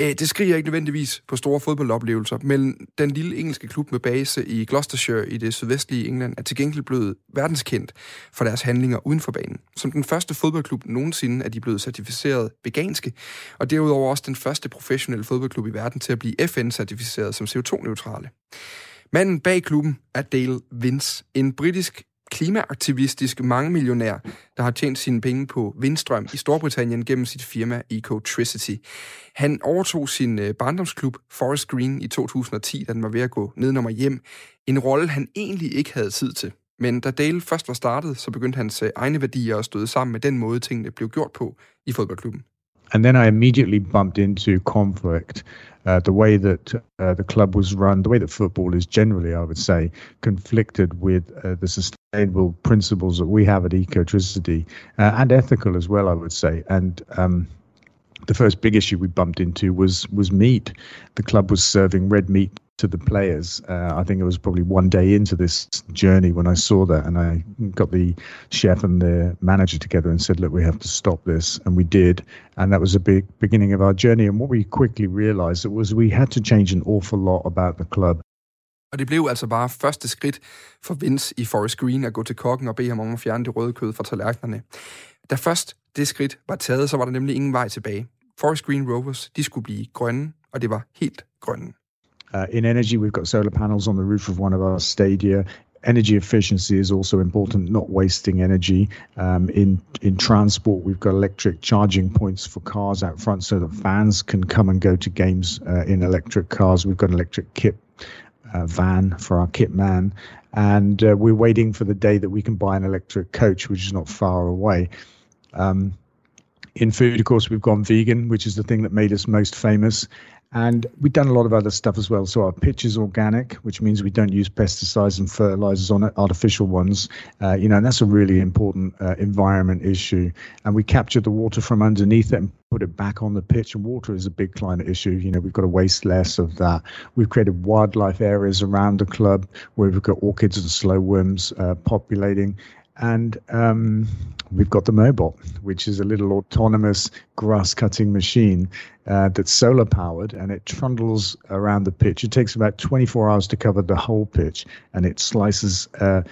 Øh, det skriger ikke nødvendigvis på store fodboldoplevelser, men den lille engelske klub med base i Gloucestershire i det sydvestlige England er til gengæld blevet verdenskendt for deres handlinger uden for banen. Som den første fodboldklub nogensinde er de blevet certificeret veganske, og derudover også den første professionelle fodboldklub i verden til at blive FN-certificeret som CO2-neutrale. Manden bag klubben er Dale Vince, en britisk klimaaktivistisk mangemillionær, der har tjent sine penge på vindstrøm i Storbritannien gennem sit firma Ecotricity. Han overtog sin øh, barndomsklub Forest Green i 2010, da den var ved at gå nedenom hjem. En rolle, han egentlig ikke havde tid til. Men da Dale først var startet, så begyndte hans øh, egne værdier at støde sammen med den måde, tingene blev gjort på i fodboldklubben. And then I immediately bumped into conflict. Uh, the way that uh, the club was run, the way that football is generally, I would say, conflicted with uh, the sustainable principles that we have at Ecotricity uh, and ethical as well, I would say. And um, the first big issue we bumped into was was meat. The club was serving red meat to the players. Uh, I think it was probably one day into this journey when I saw that, and I got the chef and the manager together and said, "Look, we have to stop this," and we did, and that was a big beginning of our journey. And what we quickly realised was we had to change an awful lot about the club. Og det blev altså bare første skridt for Vince i Forest Green at gå til kokken og bede ham om at fjerne det røde kød fra tallerkenerne. Da først det skridt var taget, så var der nemlig ingen vej tilbage. Forest Green Rovers, de skulle blive grønne, og det var helt grønne. Uh, in energy, we've got solar panels on the roof of one of our stadia. Energy efficiency is also important, not wasting energy. Um, in in transport, we've got electric charging points for cars out front, so that fans can come and go to games uh, in electric cars. We've got an electric kit uh, van for our kit man, and uh, we're waiting for the day that we can buy an electric coach, which is not far away. Um, in food, of course, we've gone vegan, which is the thing that made us most famous. And we've done a lot of other stuff as well. So our pitch is organic, which means we don't use pesticides and fertilizers on it, artificial ones. Uh, you know, and that's a really important uh, environment issue. And we capture the water from underneath it and put it back on the pitch. And water is a big climate issue. You know, we've got to waste less of that. We've created wildlife areas around the club where we've got orchids and slow worms uh, populating. And um, we've got the Mobot, which is a little autonomous grass cutting machine uh, that's solar powered and it trundles around the pitch. It takes about 24 hours to cover the whole pitch and it slices uh,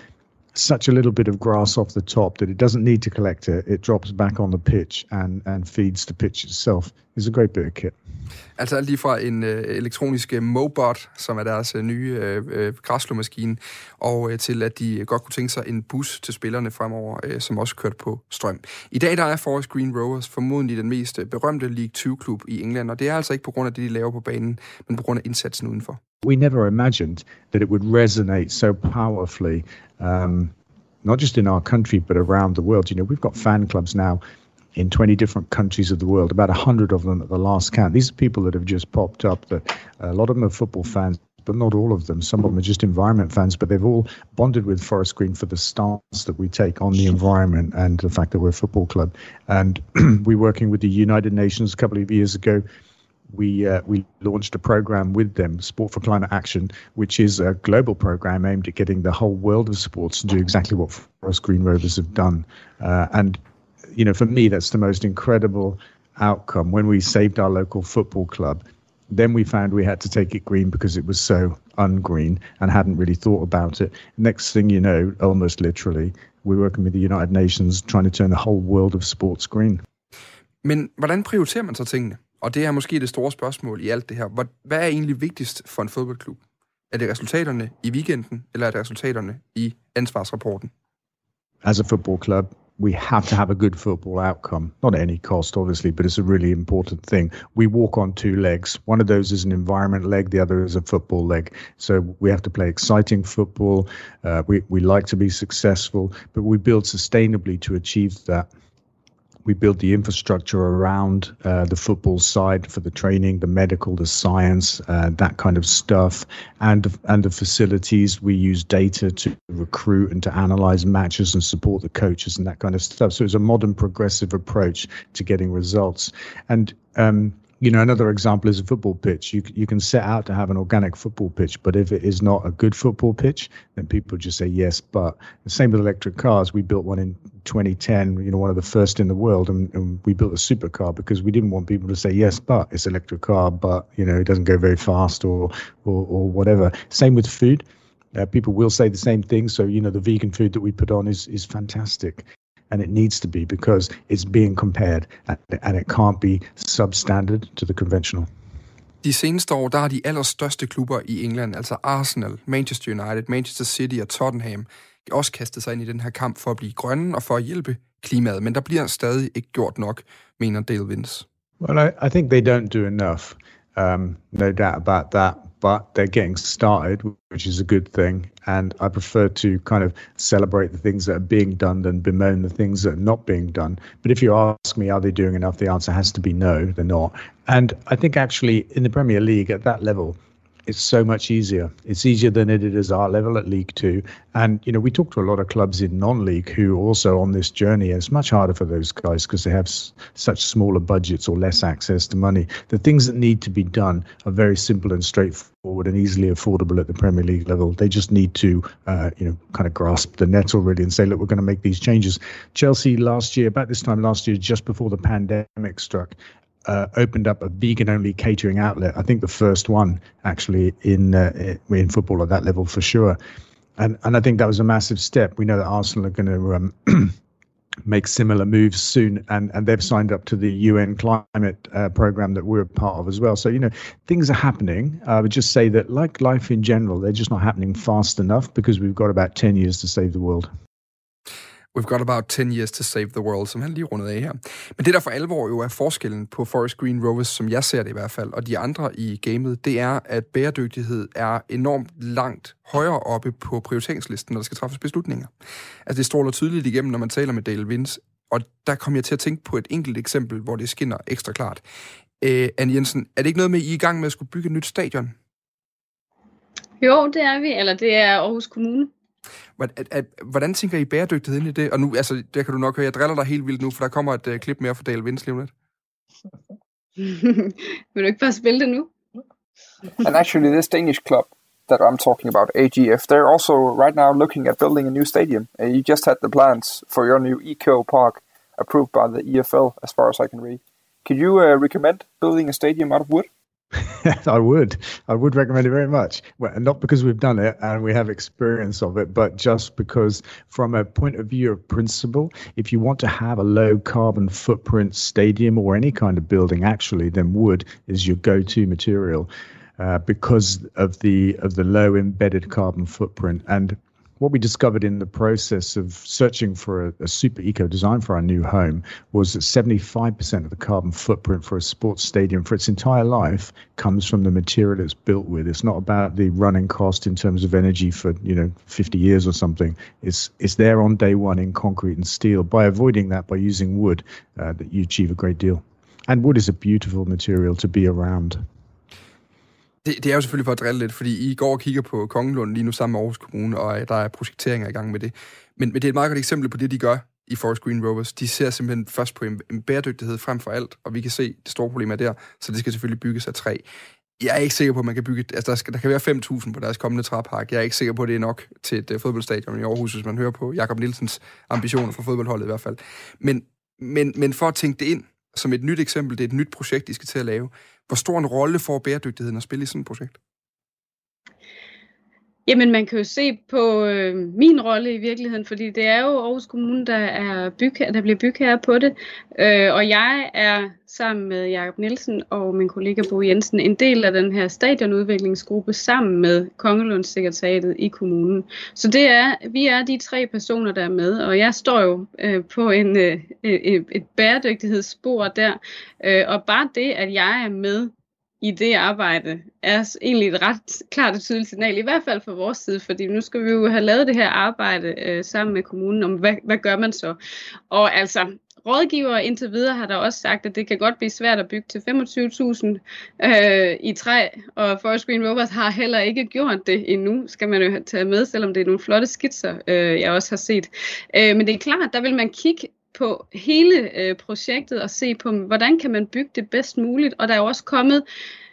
such a little bit of grass off the top that it doesn't need to collect it. It drops back on the pitch and, and feeds the pitch itself. It's a great bit of kit. Altså lige fra en øh, elektronisk øh, Mobot, som er deres øh, nye øh, øh, græsslåmaskine, og øh, til at de godt kunne tænke sig en bus til spillerne fremover, øh, som også kørte på strøm. I dag der er Forest Green Rovers formodentlig den mest øh, berømte League 2-klub i England, og det er altså ikke på grund af det, de laver på banen, men på grund af indsatsen udenfor. We never imagined that it would resonate so powerfully, um, not just in our country, but around the world. You know, we've got fan clubs now in 20 different countries of the world, about 100 of them at the last count. These are people that have just popped up. That a lot of them are football fans, but not all of them. Some of them are just environment fans, but they've all bonded with Forest Green for the stance that we take on the environment and the fact that we're a football club. And we're working with the United Nations a couple of years ago. We uh, we launched a program with them, Sport for Climate Action, which is a global program aimed at getting the whole world of sports to do exactly what Forest Green Rovers have done. Uh, and you know, for me, that's the most incredible outcome. When we saved our local football club, then we found we had to take it green because it was so ungreen and hadn't really thought about it. Next thing you know, almost literally, we're working with the United Nations trying to turn the whole world of sports green. Men hvordan prioriterer man så tingene? Og det er måske det store spørgsmål i alt det her. Hvad er egentlig vigtigst for en fodboldklub? Er det resultaterne i weekenden, eller er det resultaterne i ansvarsrapporten? As a football club, we have to have a good football outcome, not at any cost, obviously, but it's a really important thing. We walk on two legs. One of those is an environment leg, the other is a football leg. So we have to play exciting football. Uh, we, we like to be successful, but we build sustainably to achieve that we build the infrastructure around uh, the football side for the training, the medical, the science, uh, that kind of stuff, and and the facilities. We use data to recruit and to analyze matches and support the coaches and that kind of stuff. So it's a modern, progressive approach to getting results. And um, you know, another example is a football pitch. You you can set out to have an organic football pitch, but if it is not a good football pitch, then people just say yes. But the same with electric cars. We built one in 2010. You know, one of the first in the world, and, and we built a supercar because we didn't want people to say yes, but it's an electric car, but you know, it doesn't go very fast or or, or whatever. Same with food. Uh, people will say the same thing. So you know, the vegan food that we put on is is fantastic and it needs to be because it's being compared and, it can't be substandard to the conventional. De seneste år, der har de allerstørste klubber i England, altså Arsenal, Manchester United, Manchester City og Tottenham, også kastet sig ind i den her kamp for at blive grønne og for at hjælpe klimaet. Men der bliver stadig ikke gjort nok, mener Dale Vince. Well, I, I think they don't do enough. Um, no doubt about that. but they're getting started, which is a good thing. And I prefer to kind of celebrate the things that are being done than bemoan the things that are not being done. But if you ask me, are they doing enough? The answer has to be no, they're not. And I think actually in the Premier League at that level, it's so much easier. It's easier than it is our level at League Two. And, you know, we talk to a lot of clubs in non league who also on this journey. It's much harder for those guys because they have s- such smaller budgets or less access to money. The things that need to be done are very simple and straightforward and easily affordable at the Premier League level. They just need to, uh, you know, kind of grasp the net already and say, look, we're going to make these changes. Chelsea last year, about this time last year, just before the pandemic struck, uh, opened up a vegan only catering outlet. I think the first one actually in uh, in football at that level for sure. And and I think that was a massive step. We know that Arsenal are going to um, make similar moves soon, and and they've signed up to the UN climate uh, program that we're a part of as well. So you know things are happening. I would just say that like life in general, they're just not happening fast enough because we've got about ten years to save the world. We've got about 10 years to save the world, som han lige rundede af her. Men det, der for alvor jo er forskellen på Forest Green Rovers, som jeg ser det i hvert fald, og de andre i gamet, det er, at bæredygtighed er enormt langt højere oppe på prioriteringslisten, når der skal træffes beslutninger. Altså det stråler tydeligt igennem, når man taler med Dale Vince, og der kom jeg til at tænke på et enkelt eksempel, hvor det skinner ekstra klart. Øh, Anne Jensen, er det ikke noget med, at I er i gang med at skulle bygge et nyt stadion? Jo, det er vi, eller det er Aarhus Kommune. Hvordan tænker I bæredygtighed ind i det? Og nu, altså, der kan du nok høre, jeg driller dig helt vildt nu, for der kommer et uh, klip mere fra Dale Vinds lige lidt. Vil du ikke bare spille det nu? and actually, this Danish club that I'm talking about, AGF, they're also right now looking at building a new stadium. Uh, you just had the plans for your new Eco Park approved by the EFL, as far as I can read. Could you uh, recommend building a stadium out of wood? I would. I would recommend it very much. Well, not because we've done it and we have experience of it, but just because, from a point of view of principle, if you want to have a low carbon footprint stadium or any kind of building, actually, then wood is your go to material. Uh, because of the of the low embedded carbon footprint and what we discovered in the process of searching for a, a, super eco design for our new home was that 75% of the carbon footprint for a sports stadium for its entire life comes from the material it's built with. It's not about the running cost in terms of energy for you know 50 years or something. It's it's there on day one in concrete and steel. By avoiding that, by using wood, uh, that you achieve a great deal. And wood is a beautiful material to be around. Det, det er jo selvfølgelig for at drille lidt, fordi I går og kigger på Kongelund lige nu sammen med Aarhus Kommune, og øh, der er projekteringer i gang med det. Men, men det er et meget godt eksempel på det, de gør i Forest Green Rovers. De ser simpelthen først på en, en bæredygtighed frem for alt, og vi kan se, det store problem er der, så det skal selvfølgelig bygges af træ. Jeg er ikke sikker på, at man kan bygge... Altså, der, skal, der kan være 5.000 på deres kommende træpark. Jeg er ikke sikker på, at det er nok til et uh, fodboldstadion i Aarhus, hvis man hører på Jakob Nielsens ambitioner for fodboldholdet i hvert fald. Men, men, men for at tænke det ind som et nyt eksempel, det er et nyt projekt, de skal til at lave, hvor stor en rolle får bæredygtigheden at spille i sådan et projekt? Jamen, man kan jo se på øh, min rolle i virkeligheden, fordi det er jo Aarhus Kommune, der, er bygherre, der bliver bygherre på det. Øh, og jeg er sammen med Jakob Nielsen og min kollega Bo Jensen en del af den her stadionudviklingsgruppe sammen med Kongelundssekretariatet i kommunen. Så det er, vi er de tre personer, der er med, og jeg står jo øh, på en, øh, et, et bæredygtighedsspor der. Øh, og bare det, at jeg er med i det arbejde er egentlig et ret klart og tydeligt signal, i hvert fald fra vores side, fordi nu skal vi jo have lavet det her arbejde øh, sammen med kommunen om, hvad, hvad gør man så? Og altså, rådgivere indtil videre har der også sagt, at det kan godt blive svært at bygge til 25.000 øh, i træ, og Forest Green Rovers har heller ikke gjort det endnu, skal man jo tage med, selvom det er nogle flotte skitser, øh, jeg også har set. Øh, men det er klart, der vil man kigge på hele øh, projektet og se på, hvordan kan man bygge det bedst muligt. Og der er jo også kommet,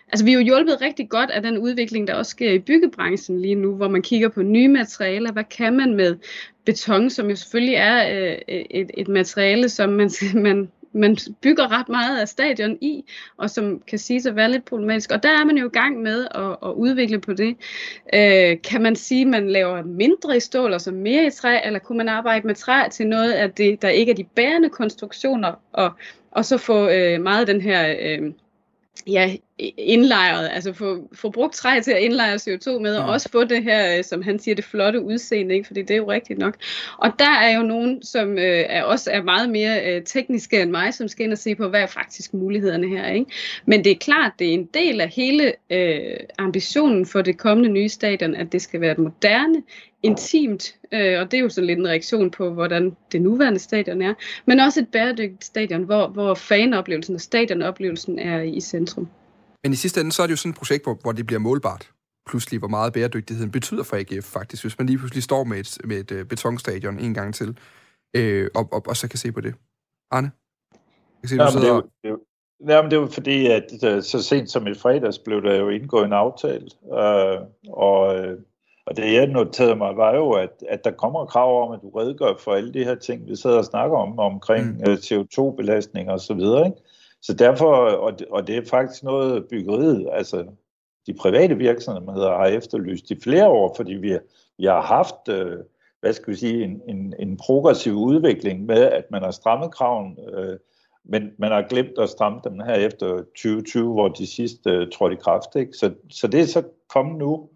altså vi er jo hjulpet rigtig godt af den udvikling, der også sker i byggebranchen lige nu, hvor man kigger på nye materialer. Hvad kan man med beton, som jo selvfølgelig er øh, et, et materiale, som man, man man bygger ret meget af stadion i, og som kan sige at være lidt problematisk. Og der er man jo i gang med at, at udvikle på det. Øh, kan man sige, at man laver mindre i stål og så mere i træ, eller kunne man arbejde med træ til noget af det, der ikke er de bærende konstruktioner, og, og så få øh, meget af den her... Øh, ja, indlejret, altså få, få brugt træ til at indlejre CO2 med, og mm. også få det her, øh, som han siger, det flotte udseende, ikke? fordi det er jo rigtigt nok. Og der er jo nogen, som øh, er også er meget mere øh, tekniske end mig, som skal ind og se på, hvad er faktisk mulighederne her. Ikke? Men det er klart, det er en del af hele øh, ambitionen for det kommende nye stadion, at det skal være et moderne, intimt, øh, og det er jo sådan lidt en reaktion på, hvordan det nuværende stadion er, men også et bæredygtigt stadion, hvor, hvor fanoplevelsen og stadionoplevelsen er i centrum. Men i sidste ende, så er det jo sådan et projekt, hvor, hvor det bliver målbart pludselig, hvor meget bæredygtigheden betyder for AGF faktisk, hvis man lige pludselig står med et, med et uh, betonstadion en gang til, øh, og, og, og så kan se på det. Arne? Jeg kan se, ja, du sidder... det, er jo, det var fordi, at øh, så sent som i fredags blev der jo indgået en aftale, øh, og, øh, og det jeg noterede mig var jo, at, at der kommer krav om, at du redegør for alle de her ting, vi sidder og snakker om, omkring mm. Øh, CO2-belastning og så videre, ikke? Så derfor, og det, og det er faktisk noget byggeriet, altså de private virksomheder har efterlyst i flere år, fordi vi, vi har haft, øh, hvad skal vi sige, en, en, en progressiv udvikling med, at man har strammet kraven, øh, men man har glemt at stramme dem her efter 2020, hvor de sidste øh, trådte i kraft. Ikke? Så, så det er så kommet nu,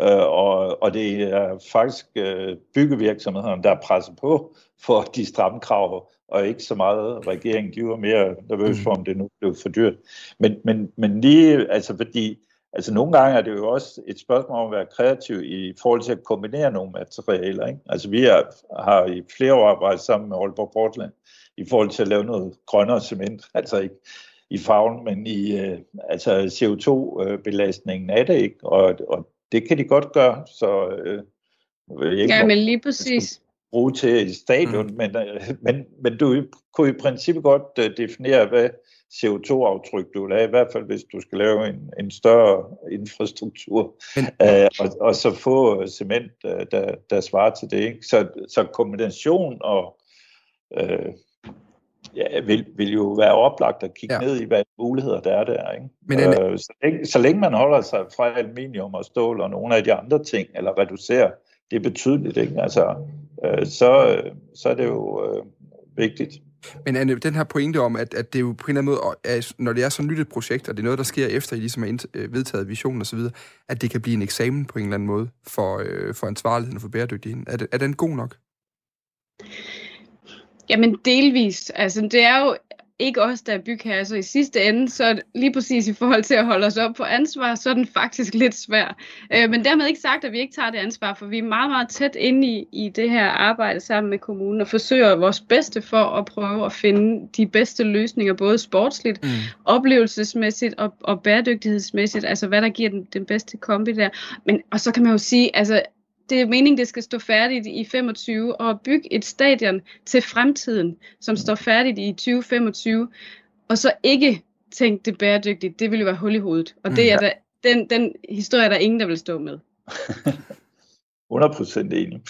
øh, og, og det er faktisk øh, byggevirksomhederne, der er presset på for de stramme krav, og ikke så meget regeringen. giver mere nervøs for, om det nu blev for dyrt. Men, men, men lige, altså fordi, altså nogle gange er det jo også et spørgsmål om at være kreativ i forhold til at kombinere nogle materialer. Ikke? Altså vi er, har i flere år arbejdet sammen med Aalborg Portland i forhold til at lave noget grønnere cement, altså ikke i farven, men i øh, altså CO2-belastningen øh, af det, ikke? Og, og det kan de godt gøre, så øh, ikke, ja, men lige præcis bruge til stadion, mm. men, øh, men, men du kunne i princippet godt uh, definere, hvad CO2-aftryk du vil have, i hvert fald hvis du skal lave en, en større infrastruktur, men, uh, og, og så få cement, uh, der, der svarer til det. Ikke? Så, så kombination og uh, ja, vil, vil jo være oplagt at kigge ja. ned i, hvad muligheder der er der. Ikke? Men en... øh, så, længe, så længe man holder sig fra aluminium og stål og nogle af de andre ting, eller reducerer det betydeligt, ikke? Altså, øh, så, så er det jo øh, vigtigt. Men Anne, den her pointe om, at, at det jo på en eller anden måde, er, når det er så nyt et projekt, og det er noget, der sker efter, I ligesom har øh, vedtaget visionen osv., at det kan blive en eksamen på en eller anden måde for, øh, for ansvarligheden og for bæredygtigheden. Er, det, er den god nok? Jamen delvist. Altså det er jo ikke os, der er bygherrer, så i sidste ende, så lige præcis i forhold til at holde os op på ansvar, så er den faktisk lidt svær. Øh, men dermed ikke sagt, at vi ikke tager det ansvar, for vi er meget, meget tæt inde i, i det her arbejde sammen med kommunen, og forsøger vores bedste for at prøve at finde de bedste løsninger, både sportsligt, mm. oplevelsesmæssigt og, og bæredygtighedsmæssigt, altså hvad der giver den, den bedste kombi der. Men, og så kan man jo sige, altså det er meningen, det skal stå færdigt i 25 og bygge et stadion til fremtiden, som står færdigt i 2025, og så ikke tænke det bæredygtigt, det ville jo være hul i hovedet. Og det er mm. der, den, den historie er der ingen, der vil stå med. 100% enig.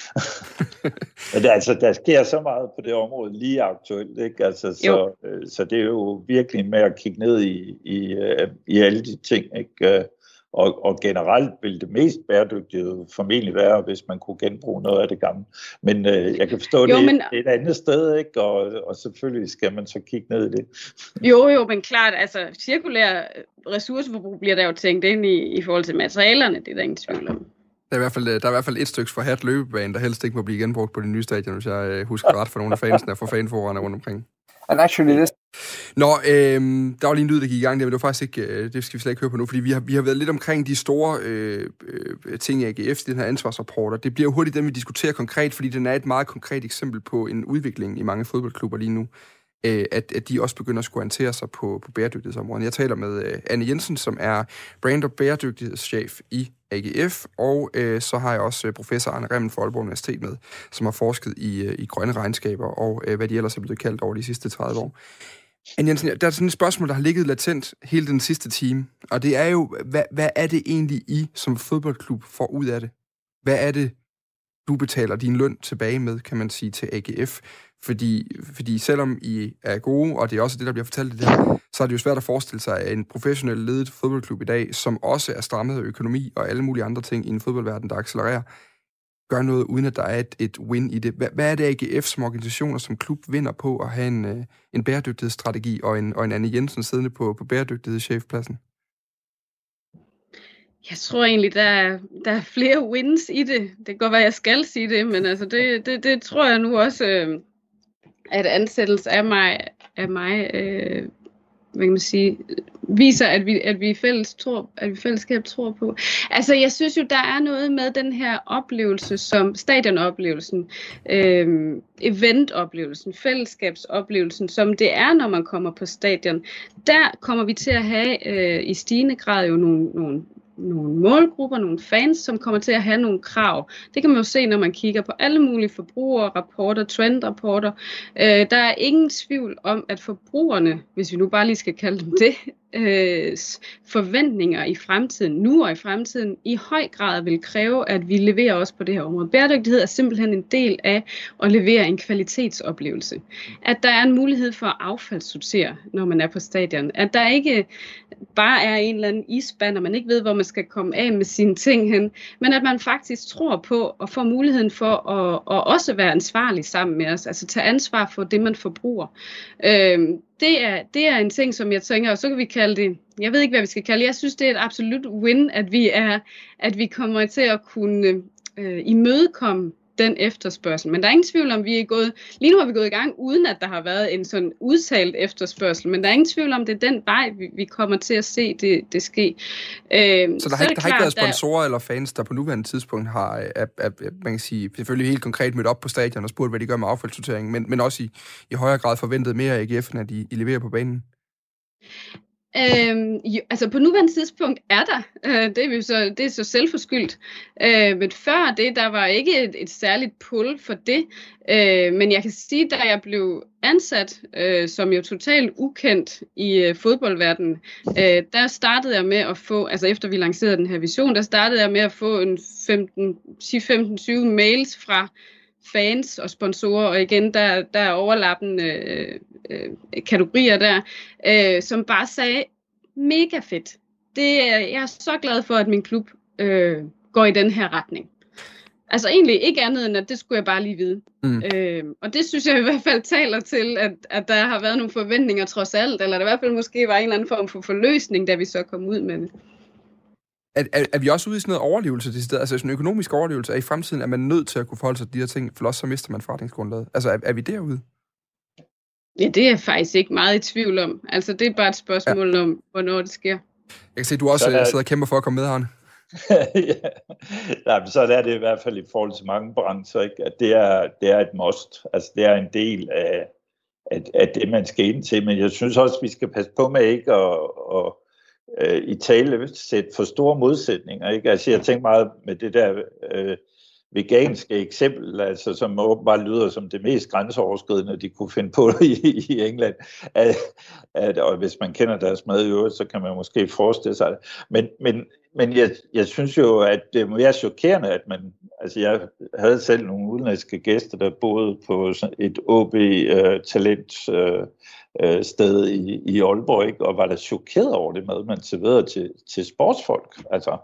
Men det, altså, der sker så meget på det område lige aktuelt, ikke? Altså, så, øh, så det er jo virkelig med at kigge ned i, i, øh, i alle de ting, ikke? Og, og generelt vil det mest bæredygtige formentlig være, hvis man kunne genbruge noget af det gamle. Men øh, jeg kan forstå, jo, det, men... det er et andet sted, ikke? Og, og selvfølgelig skal man så kigge ned i det. Jo, jo, men klart, altså cirkulær ressourceforbrug bliver der jo tænkt ind i, i forhold til materialerne, det er der ingen tvivl om. Der er, i hvert fald, der er i hvert fald et stykke forhat løbebane, der helst ikke må blive genbrugt på det nye stadion, hvis jeg øh, husker ret for nogle af fansene og for fanforerne rundt omkring. And actually, this... Nå, øh, der var lige en lyd, der gik i gang der, men det var faktisk ikke, øh, det skal vi slet ikke høre på nu, fordi vi har, vi har været lidt omkring de store øh, øh, ting i AGF, den her ansvarsrapport, og det bliver hurtigt den, vi diskuterer konkret, fordi den er et meget konkret eksempel på en udvikling i mange fodboldklubber lige nu, øh, at, at de også begynder at skulle orientere sig på, på bæredygtighedsområdet. Jeg taler med øh, Anne Jensen, som er brand- og bæredygtighedschef i AGF, og øh, så har jeg også øh, professor Arne Remmen fra Aalborg Universitet med, som har forsket i, øh, i grønne regnskaber og øh, hvad de ellers er blevet kaldt over de sidste 30 år. Anne Jensen, der er sådan et spørgsmål, der har ligget latent hele den sidste time, og det er jo, hvad, hvad er det egentlig I som fodboldklub får ud af det? Hvad er det, du betaler din løn tilbage med, kan man sige, til AGF? Fordi, fordi selvom I er gode, og det er også det, der bliver fortalt i det her, så er det jo svært at forestille sig, at en professionel ledet fodboldklub i dag, som også er strammet af økonomi og alle mulige andre ting i en fodboldverden, der accelererer, gør noget, uden at der er et, et win i det. Hvad, hvad er det, AGF som organisation og som klub vinder på at have en, øh, en bæredygtighedsstrategi og en, og en Anne Jensen siddende på, på bæredygtighedschefpladsen? Jeg tror egentlig, der er, der er flere wins i det. Det kan godt være, jeg skal sige det, men altså det, det, det tror jeg nu også, øh, at ansættelse af mig, af mig øh, hvad kan man sige, viser, at vi, at vi fælles tror, at vi fællesskab tror på. Altså, jeg synes jo, der er noget med den her oplevelse, som stadionoplevelsen, øh, eventoplevelsen, fællesskabsoplevelsen, som det er, når man kommer på stadion. Der kommer vi til at have øh, i stigende grad jo nogle, nogle nogle målgrupper, nogle fans, som kommer til at have nogle krav. Det kan man jo se, når man kigger på alle mulige forbrugerrapporter, trendrapporter. Øh, der er ingen tvivl om, at forbrugerne, hvis vi nu bare lige skal kalde dem det, øh, forventninger i fremtiden, nu og i fremtiden, i høj grad vil kræve, at vi leverer også på det her område. Bæredygtighed er simpelthen en del af at levere en kvalitetsoplevelse. At der er en mulighed for at affaldssortere, når man er på stadion. At der ikke bare er en eller anden isband, og man ikke ved, hvor man skal komme af med sine ting hen, men at man faktisk tror på og får muligheden for at, at også være ansvarlig sammen med os, altså tage ansvar for det, man forbruger. Øh, det er, det er en ting, som jeg tænker, og så kan vi kalde det, jeg ved ikke, hvad vi skal kalde det, jeg synes, det er et absolut win, at vi, er, at vi kommer til at kunne øh, imødekomme den efterspørgsel. Men der er ingen tvivl om, vi er gået, lige nu har vi gået i gang, uden at der har været en sådan udtalt efterspørgsel, men der er ingen tvivl om, det er den vej, vi, vi kommer til at se det, det ske. Øh, så der har, ikke, der har ikke været sponsorer der... eller fans, der på nuværende tidspunkt har, at, at, at, man kan sige, selvfølgelig helt konkret mødt op på stadion og spurgt, hvad de gør med affaldssorteringen, men, men også i, i højere grad forventet mere af AGF, end at de, I leverer på banen? Øhm, jo, altså på nuværende tidspunkt er der, øh, det, er vi så, det er så selvforskyldt, øh, men før det, der var ikke et, et særligt pull for det, øh, men jeg kan sige, da jeg blev ansat, øh, som jo totalt ukendt i øh, fodboldverdenen, øh, der startede jeg med at få, altså efter vi lancerede den her vision, der startede jeg med at få en 15-20 mails fra fans og sponsorer, og igen, der, der er overlappende øh, kategorier der, øh, som bare sagde, mega fedt. Det, jeg er så glad for, at min klub øh, går i den her retning. Altså egentlig ikke andet end, at det skulle jeg bare lige vide. Mm. Øh, og det synes jeg i hvert fald taler til, at, at der har været nogle forventninger trods alt, eller der i hvert fald måske var en eller anden form for forløsning, da vi så kom ud med det. Er, er, er vi også ude i sådan noget overlevelse til stedet? Altså sådan en økonomisk overlevelse? Er i fremtiden, er man nødt til at kunne forholde sig til de her ting, for også så mister man forretningsgrundlaget? Altså er, er vi derude? Ja, det er jeg faktisk ikke meget i tvivl om. Altså det er bare et spørgsmål ja. om, hvornår det sker. Jeg kan se, at du også er... sidder og kæmper for at komme med, Arne. ja. Nej, men så er det i hvert fald i forhold til mange brancher, ikke? at det er, det er et must. Altså det er en del af, af, af det, man skal ind til. Men jeg synes også, at vi skal passe på med ikke at, at, at i tale sætte for store modsætninger. Ikke? Altså jeg tænker meget med det der øh, veganske eksempel, altså, som åbenbart lyder som det mest grænseoverskridende, de kunne finde på i, i England. At, at, og hvis man kender deres mad i øvrigt, så kan man måske forestille sig det. Men, men, men jeg, jeg synes jo, at det må være chokerende, at man... Altså, jeg havde selv nogle udenlandske gæster, der boede på et OB-talent øh, øh, øh, sted i, i Aalborg, ikke? og var da chokeret over det mad, man serverede til, til sportsfolk. Altså,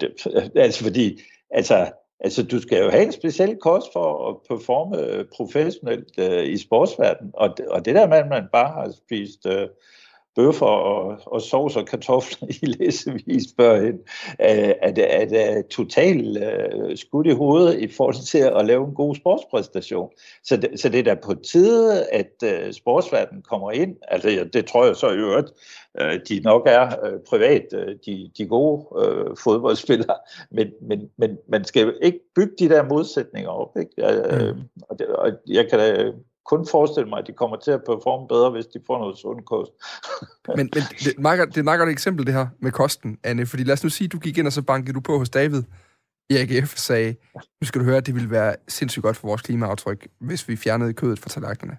det, altså fordi... Altså, Altså, du skal jo have en speciel kost for at performe professionelt øh, i sportsverdenen, og, og det der med, at man bare har spist øh, bøffer og, og sovs og kartofler i læsevis førhen, øh, er det, er det totalt øh, skudt i hovedet i forhold til at lave en god sportspræstation. Så det, så det er da på tide, at øh, sportsverdenen kommer ind. Altså, ja, det tror jeg så i øvrigt, de nok er privat, de, de gode fodboldspillere, men, men, men man skal jo ikke bygge de der modsætninger op. Ikke? Øh, og, det, og jeg kan da kun forestille mig, at de kommer til at performe bedre, hvis de får noget sund kost. men, men det, er meget, det er et meget godt eksempel, det her med kosten, Anne. Fordi lad os nu sige, at du gik ind, og så bankede du på hos David i AGF og sagde, nu skal du høre, at det ville være sindssygt godt for vores klimaaftryk, hvis vi fjernede kødet fra tallerkenerne.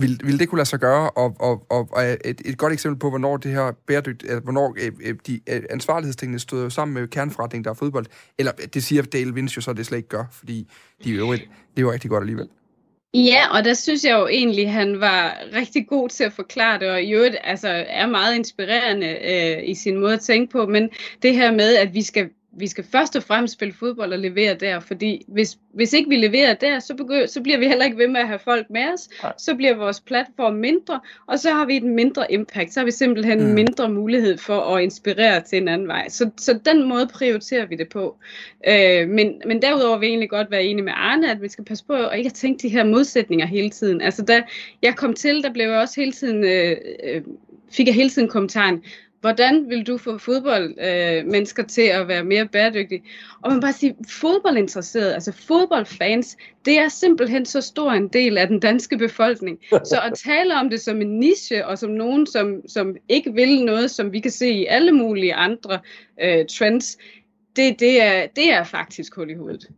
Vil, vil det kunne lade sig gøre, og, og, og, og et, et godt eksempel på, hvornår det her bæredygt, hvornår øh, øh, de øh, ansvarlighedstingene jo sammen med kerneforretningen, der er fodbold, eller øh, det siger Dale Vince jo så, det slet ikke gør, fordi de øvrigt, det er rigtig godt alligevel. Ja, og der synes jeg jo egentlig, at han var rigtig god til at forklare det, og i øvrigt altså, er meget inspirerende øh, i sin måde at tænke på, men det her med, at vi skal vi skal først og fremmest spille fodbold og levere der, fordi hvis, hvis ikke vi leverer der, så, begynder, så bliver vi heller ikke ved med at have folk med os, Nej. så bliver vores platform mindre, og så har vi et mindre impact, så har vi simpelthen mm. mindre mulighed for at inspirere til en anden vej. Så, så den måde prioriterer vi det på. Øh, men, men derudover vil jeg egentlig godt være enig med Arne, at vi skal passe på at ikke at tænke de her modsætninger hele tiden. Altså da jeg kom til, der blev jeg også hele tiden, øh, øh, fik jeg hele tiden kommentaren, hvordan vil du få fodboldmennesker øh, til at være mere bæredygtige? Og man bare sige, fodboldinteresserede, altså fodboldfans, det er simpelthen så stor en del af den danske befolkning. Så at tale om det som en niche, og som nogen, som, som ikke vil noget, som vi kan se i alle mulige andre øh, trends, det, det, er, det er faktisk hul i hovedet.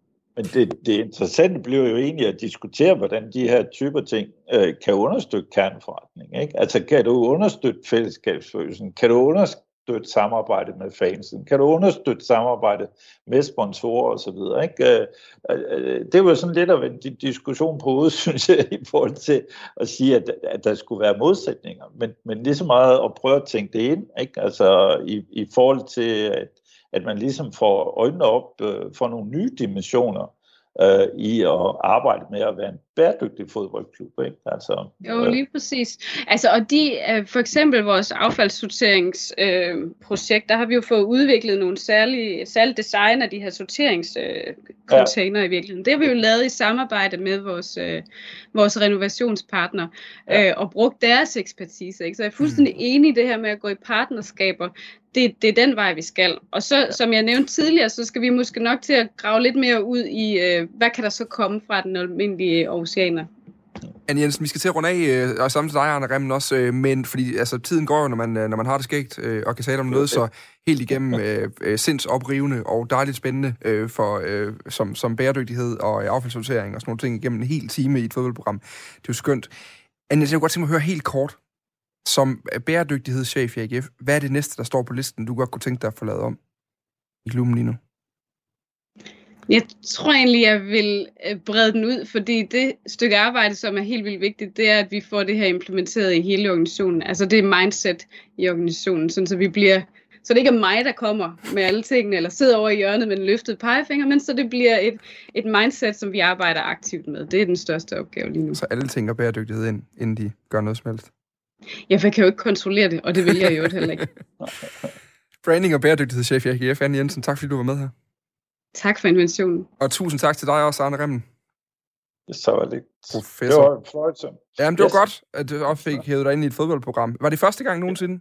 Men det, det interessante bliver jo egentlig at diskutere, hvordan de her typer ting øh, kan understøtte kerneforretning. Ikke? Altså kan du understøtte fællesskabsfølelsen? Kan du understøtte samarbejde med fansen? Kan du understøtte samarbejde med sponsorer osv.? Ikke? Øh, øh, øh, det var sådan lidt af en diskussion på hovedet, synes jeg, i forhold til at sige, at, at der skulle være modsætninger. Men, men lige så meget at prøve at tænke det ind, ikke? Altså i, i forhold til, at at man ligesom får øjnene op øh, for nogle nye dimensioner øh, i at arbejde med at være en bæredygtig fodboldklub. Ikke? Altså, jo, øh. lige præcis. Altså, og de, øh, for eksempel vores affaldssorteringsprojekt, øh, der har vi jo fået udviklet nogle særlige, særlige design af de her sorteringscontainer øh, ja. i virkeligheden. Det har vi jo lavet i samarbejde med vores, øh, vores renovationspartner ja. øh, og brugt deres ekspertise. Ikke? Så jeg er fuldstændig mm. enig i det her med at gå i partnerskaber det, det er den vej, vi skal. Og så, som jeg nævnte tidligere, så skal vi måske nok til at grave lidt mere ud i, øh, hvad kan der så komme fra den almindelige oceaner. Anne Jensen, vi skal til at runde af, øh, og sammen til dig, Arne Remmen også, øh, men fordi altså, tiden går jo, når man, øh, når man har det skægt, og kan tale om noget så helt igennem øh, sindsoprivende og dejligt spændende øh, for, øh, som, som bæredygtighed og affaldssortering og sådan nogle ting igennem en hel time i et fodboldprogram. Det er jo skønt. Anne Jensen, jeg kunne godt tænke mig at høre helt kort, som bæredygtighedschef i AGF, hvad er det næste, der står på listen, du godt kunne tænke dig at få lavet om i klubben lige nu? Jeg tror egentlig, jeg vil øh, brede den ud, fordi det stykke arbejde, som er helt vildt vigtigt, det er, at vi får det her implementeret i hele organisationen. Altså det er mindset i organisationen, sådan så vi bliver så det ikke er mig, der kommer med alle tingene, eller sidder over i hjørnet med en løftet pegefinger, men så det bliver et, et mindset, som vi arbejder aktivt med. Det er den største opgave lige nu. Så alle tænker bæredygtighed ind, inden de gør noget som helst? Ja, for jeg kan jo ikke kontrollere det, og det vil jeg jo heller ikke. Branding og bæredygtighedschef i AGF, Anne Jensen. Tak fordi du var med her. Tak for invitationen. Og tusind tak til dig også, Arne Remmen. Så var det Professor. Det var en fornøjelse. Jamen, det var yes. godt, at du også fik hævet dig ind i et fodboldprogram. Var det første gang nogensinde?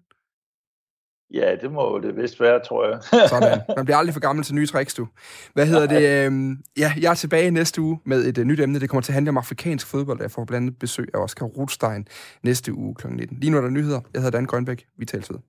Ja, det må det vist være, tror jeg. Sådan. Man bliver aldrig for gammel til nye tricks, du. Hvad hedder det? Øhm, ja, jeg er tilbage næste uge med et uh, nyt emne. Det kommer til at handle om afrikansk fodbold. Jeg får blandt andet besøg af Oscar Rothstein næste uge kl. 19. Lige nu er der nyheder. Jeg hedder Dan Grønbæk. Vi tales ved.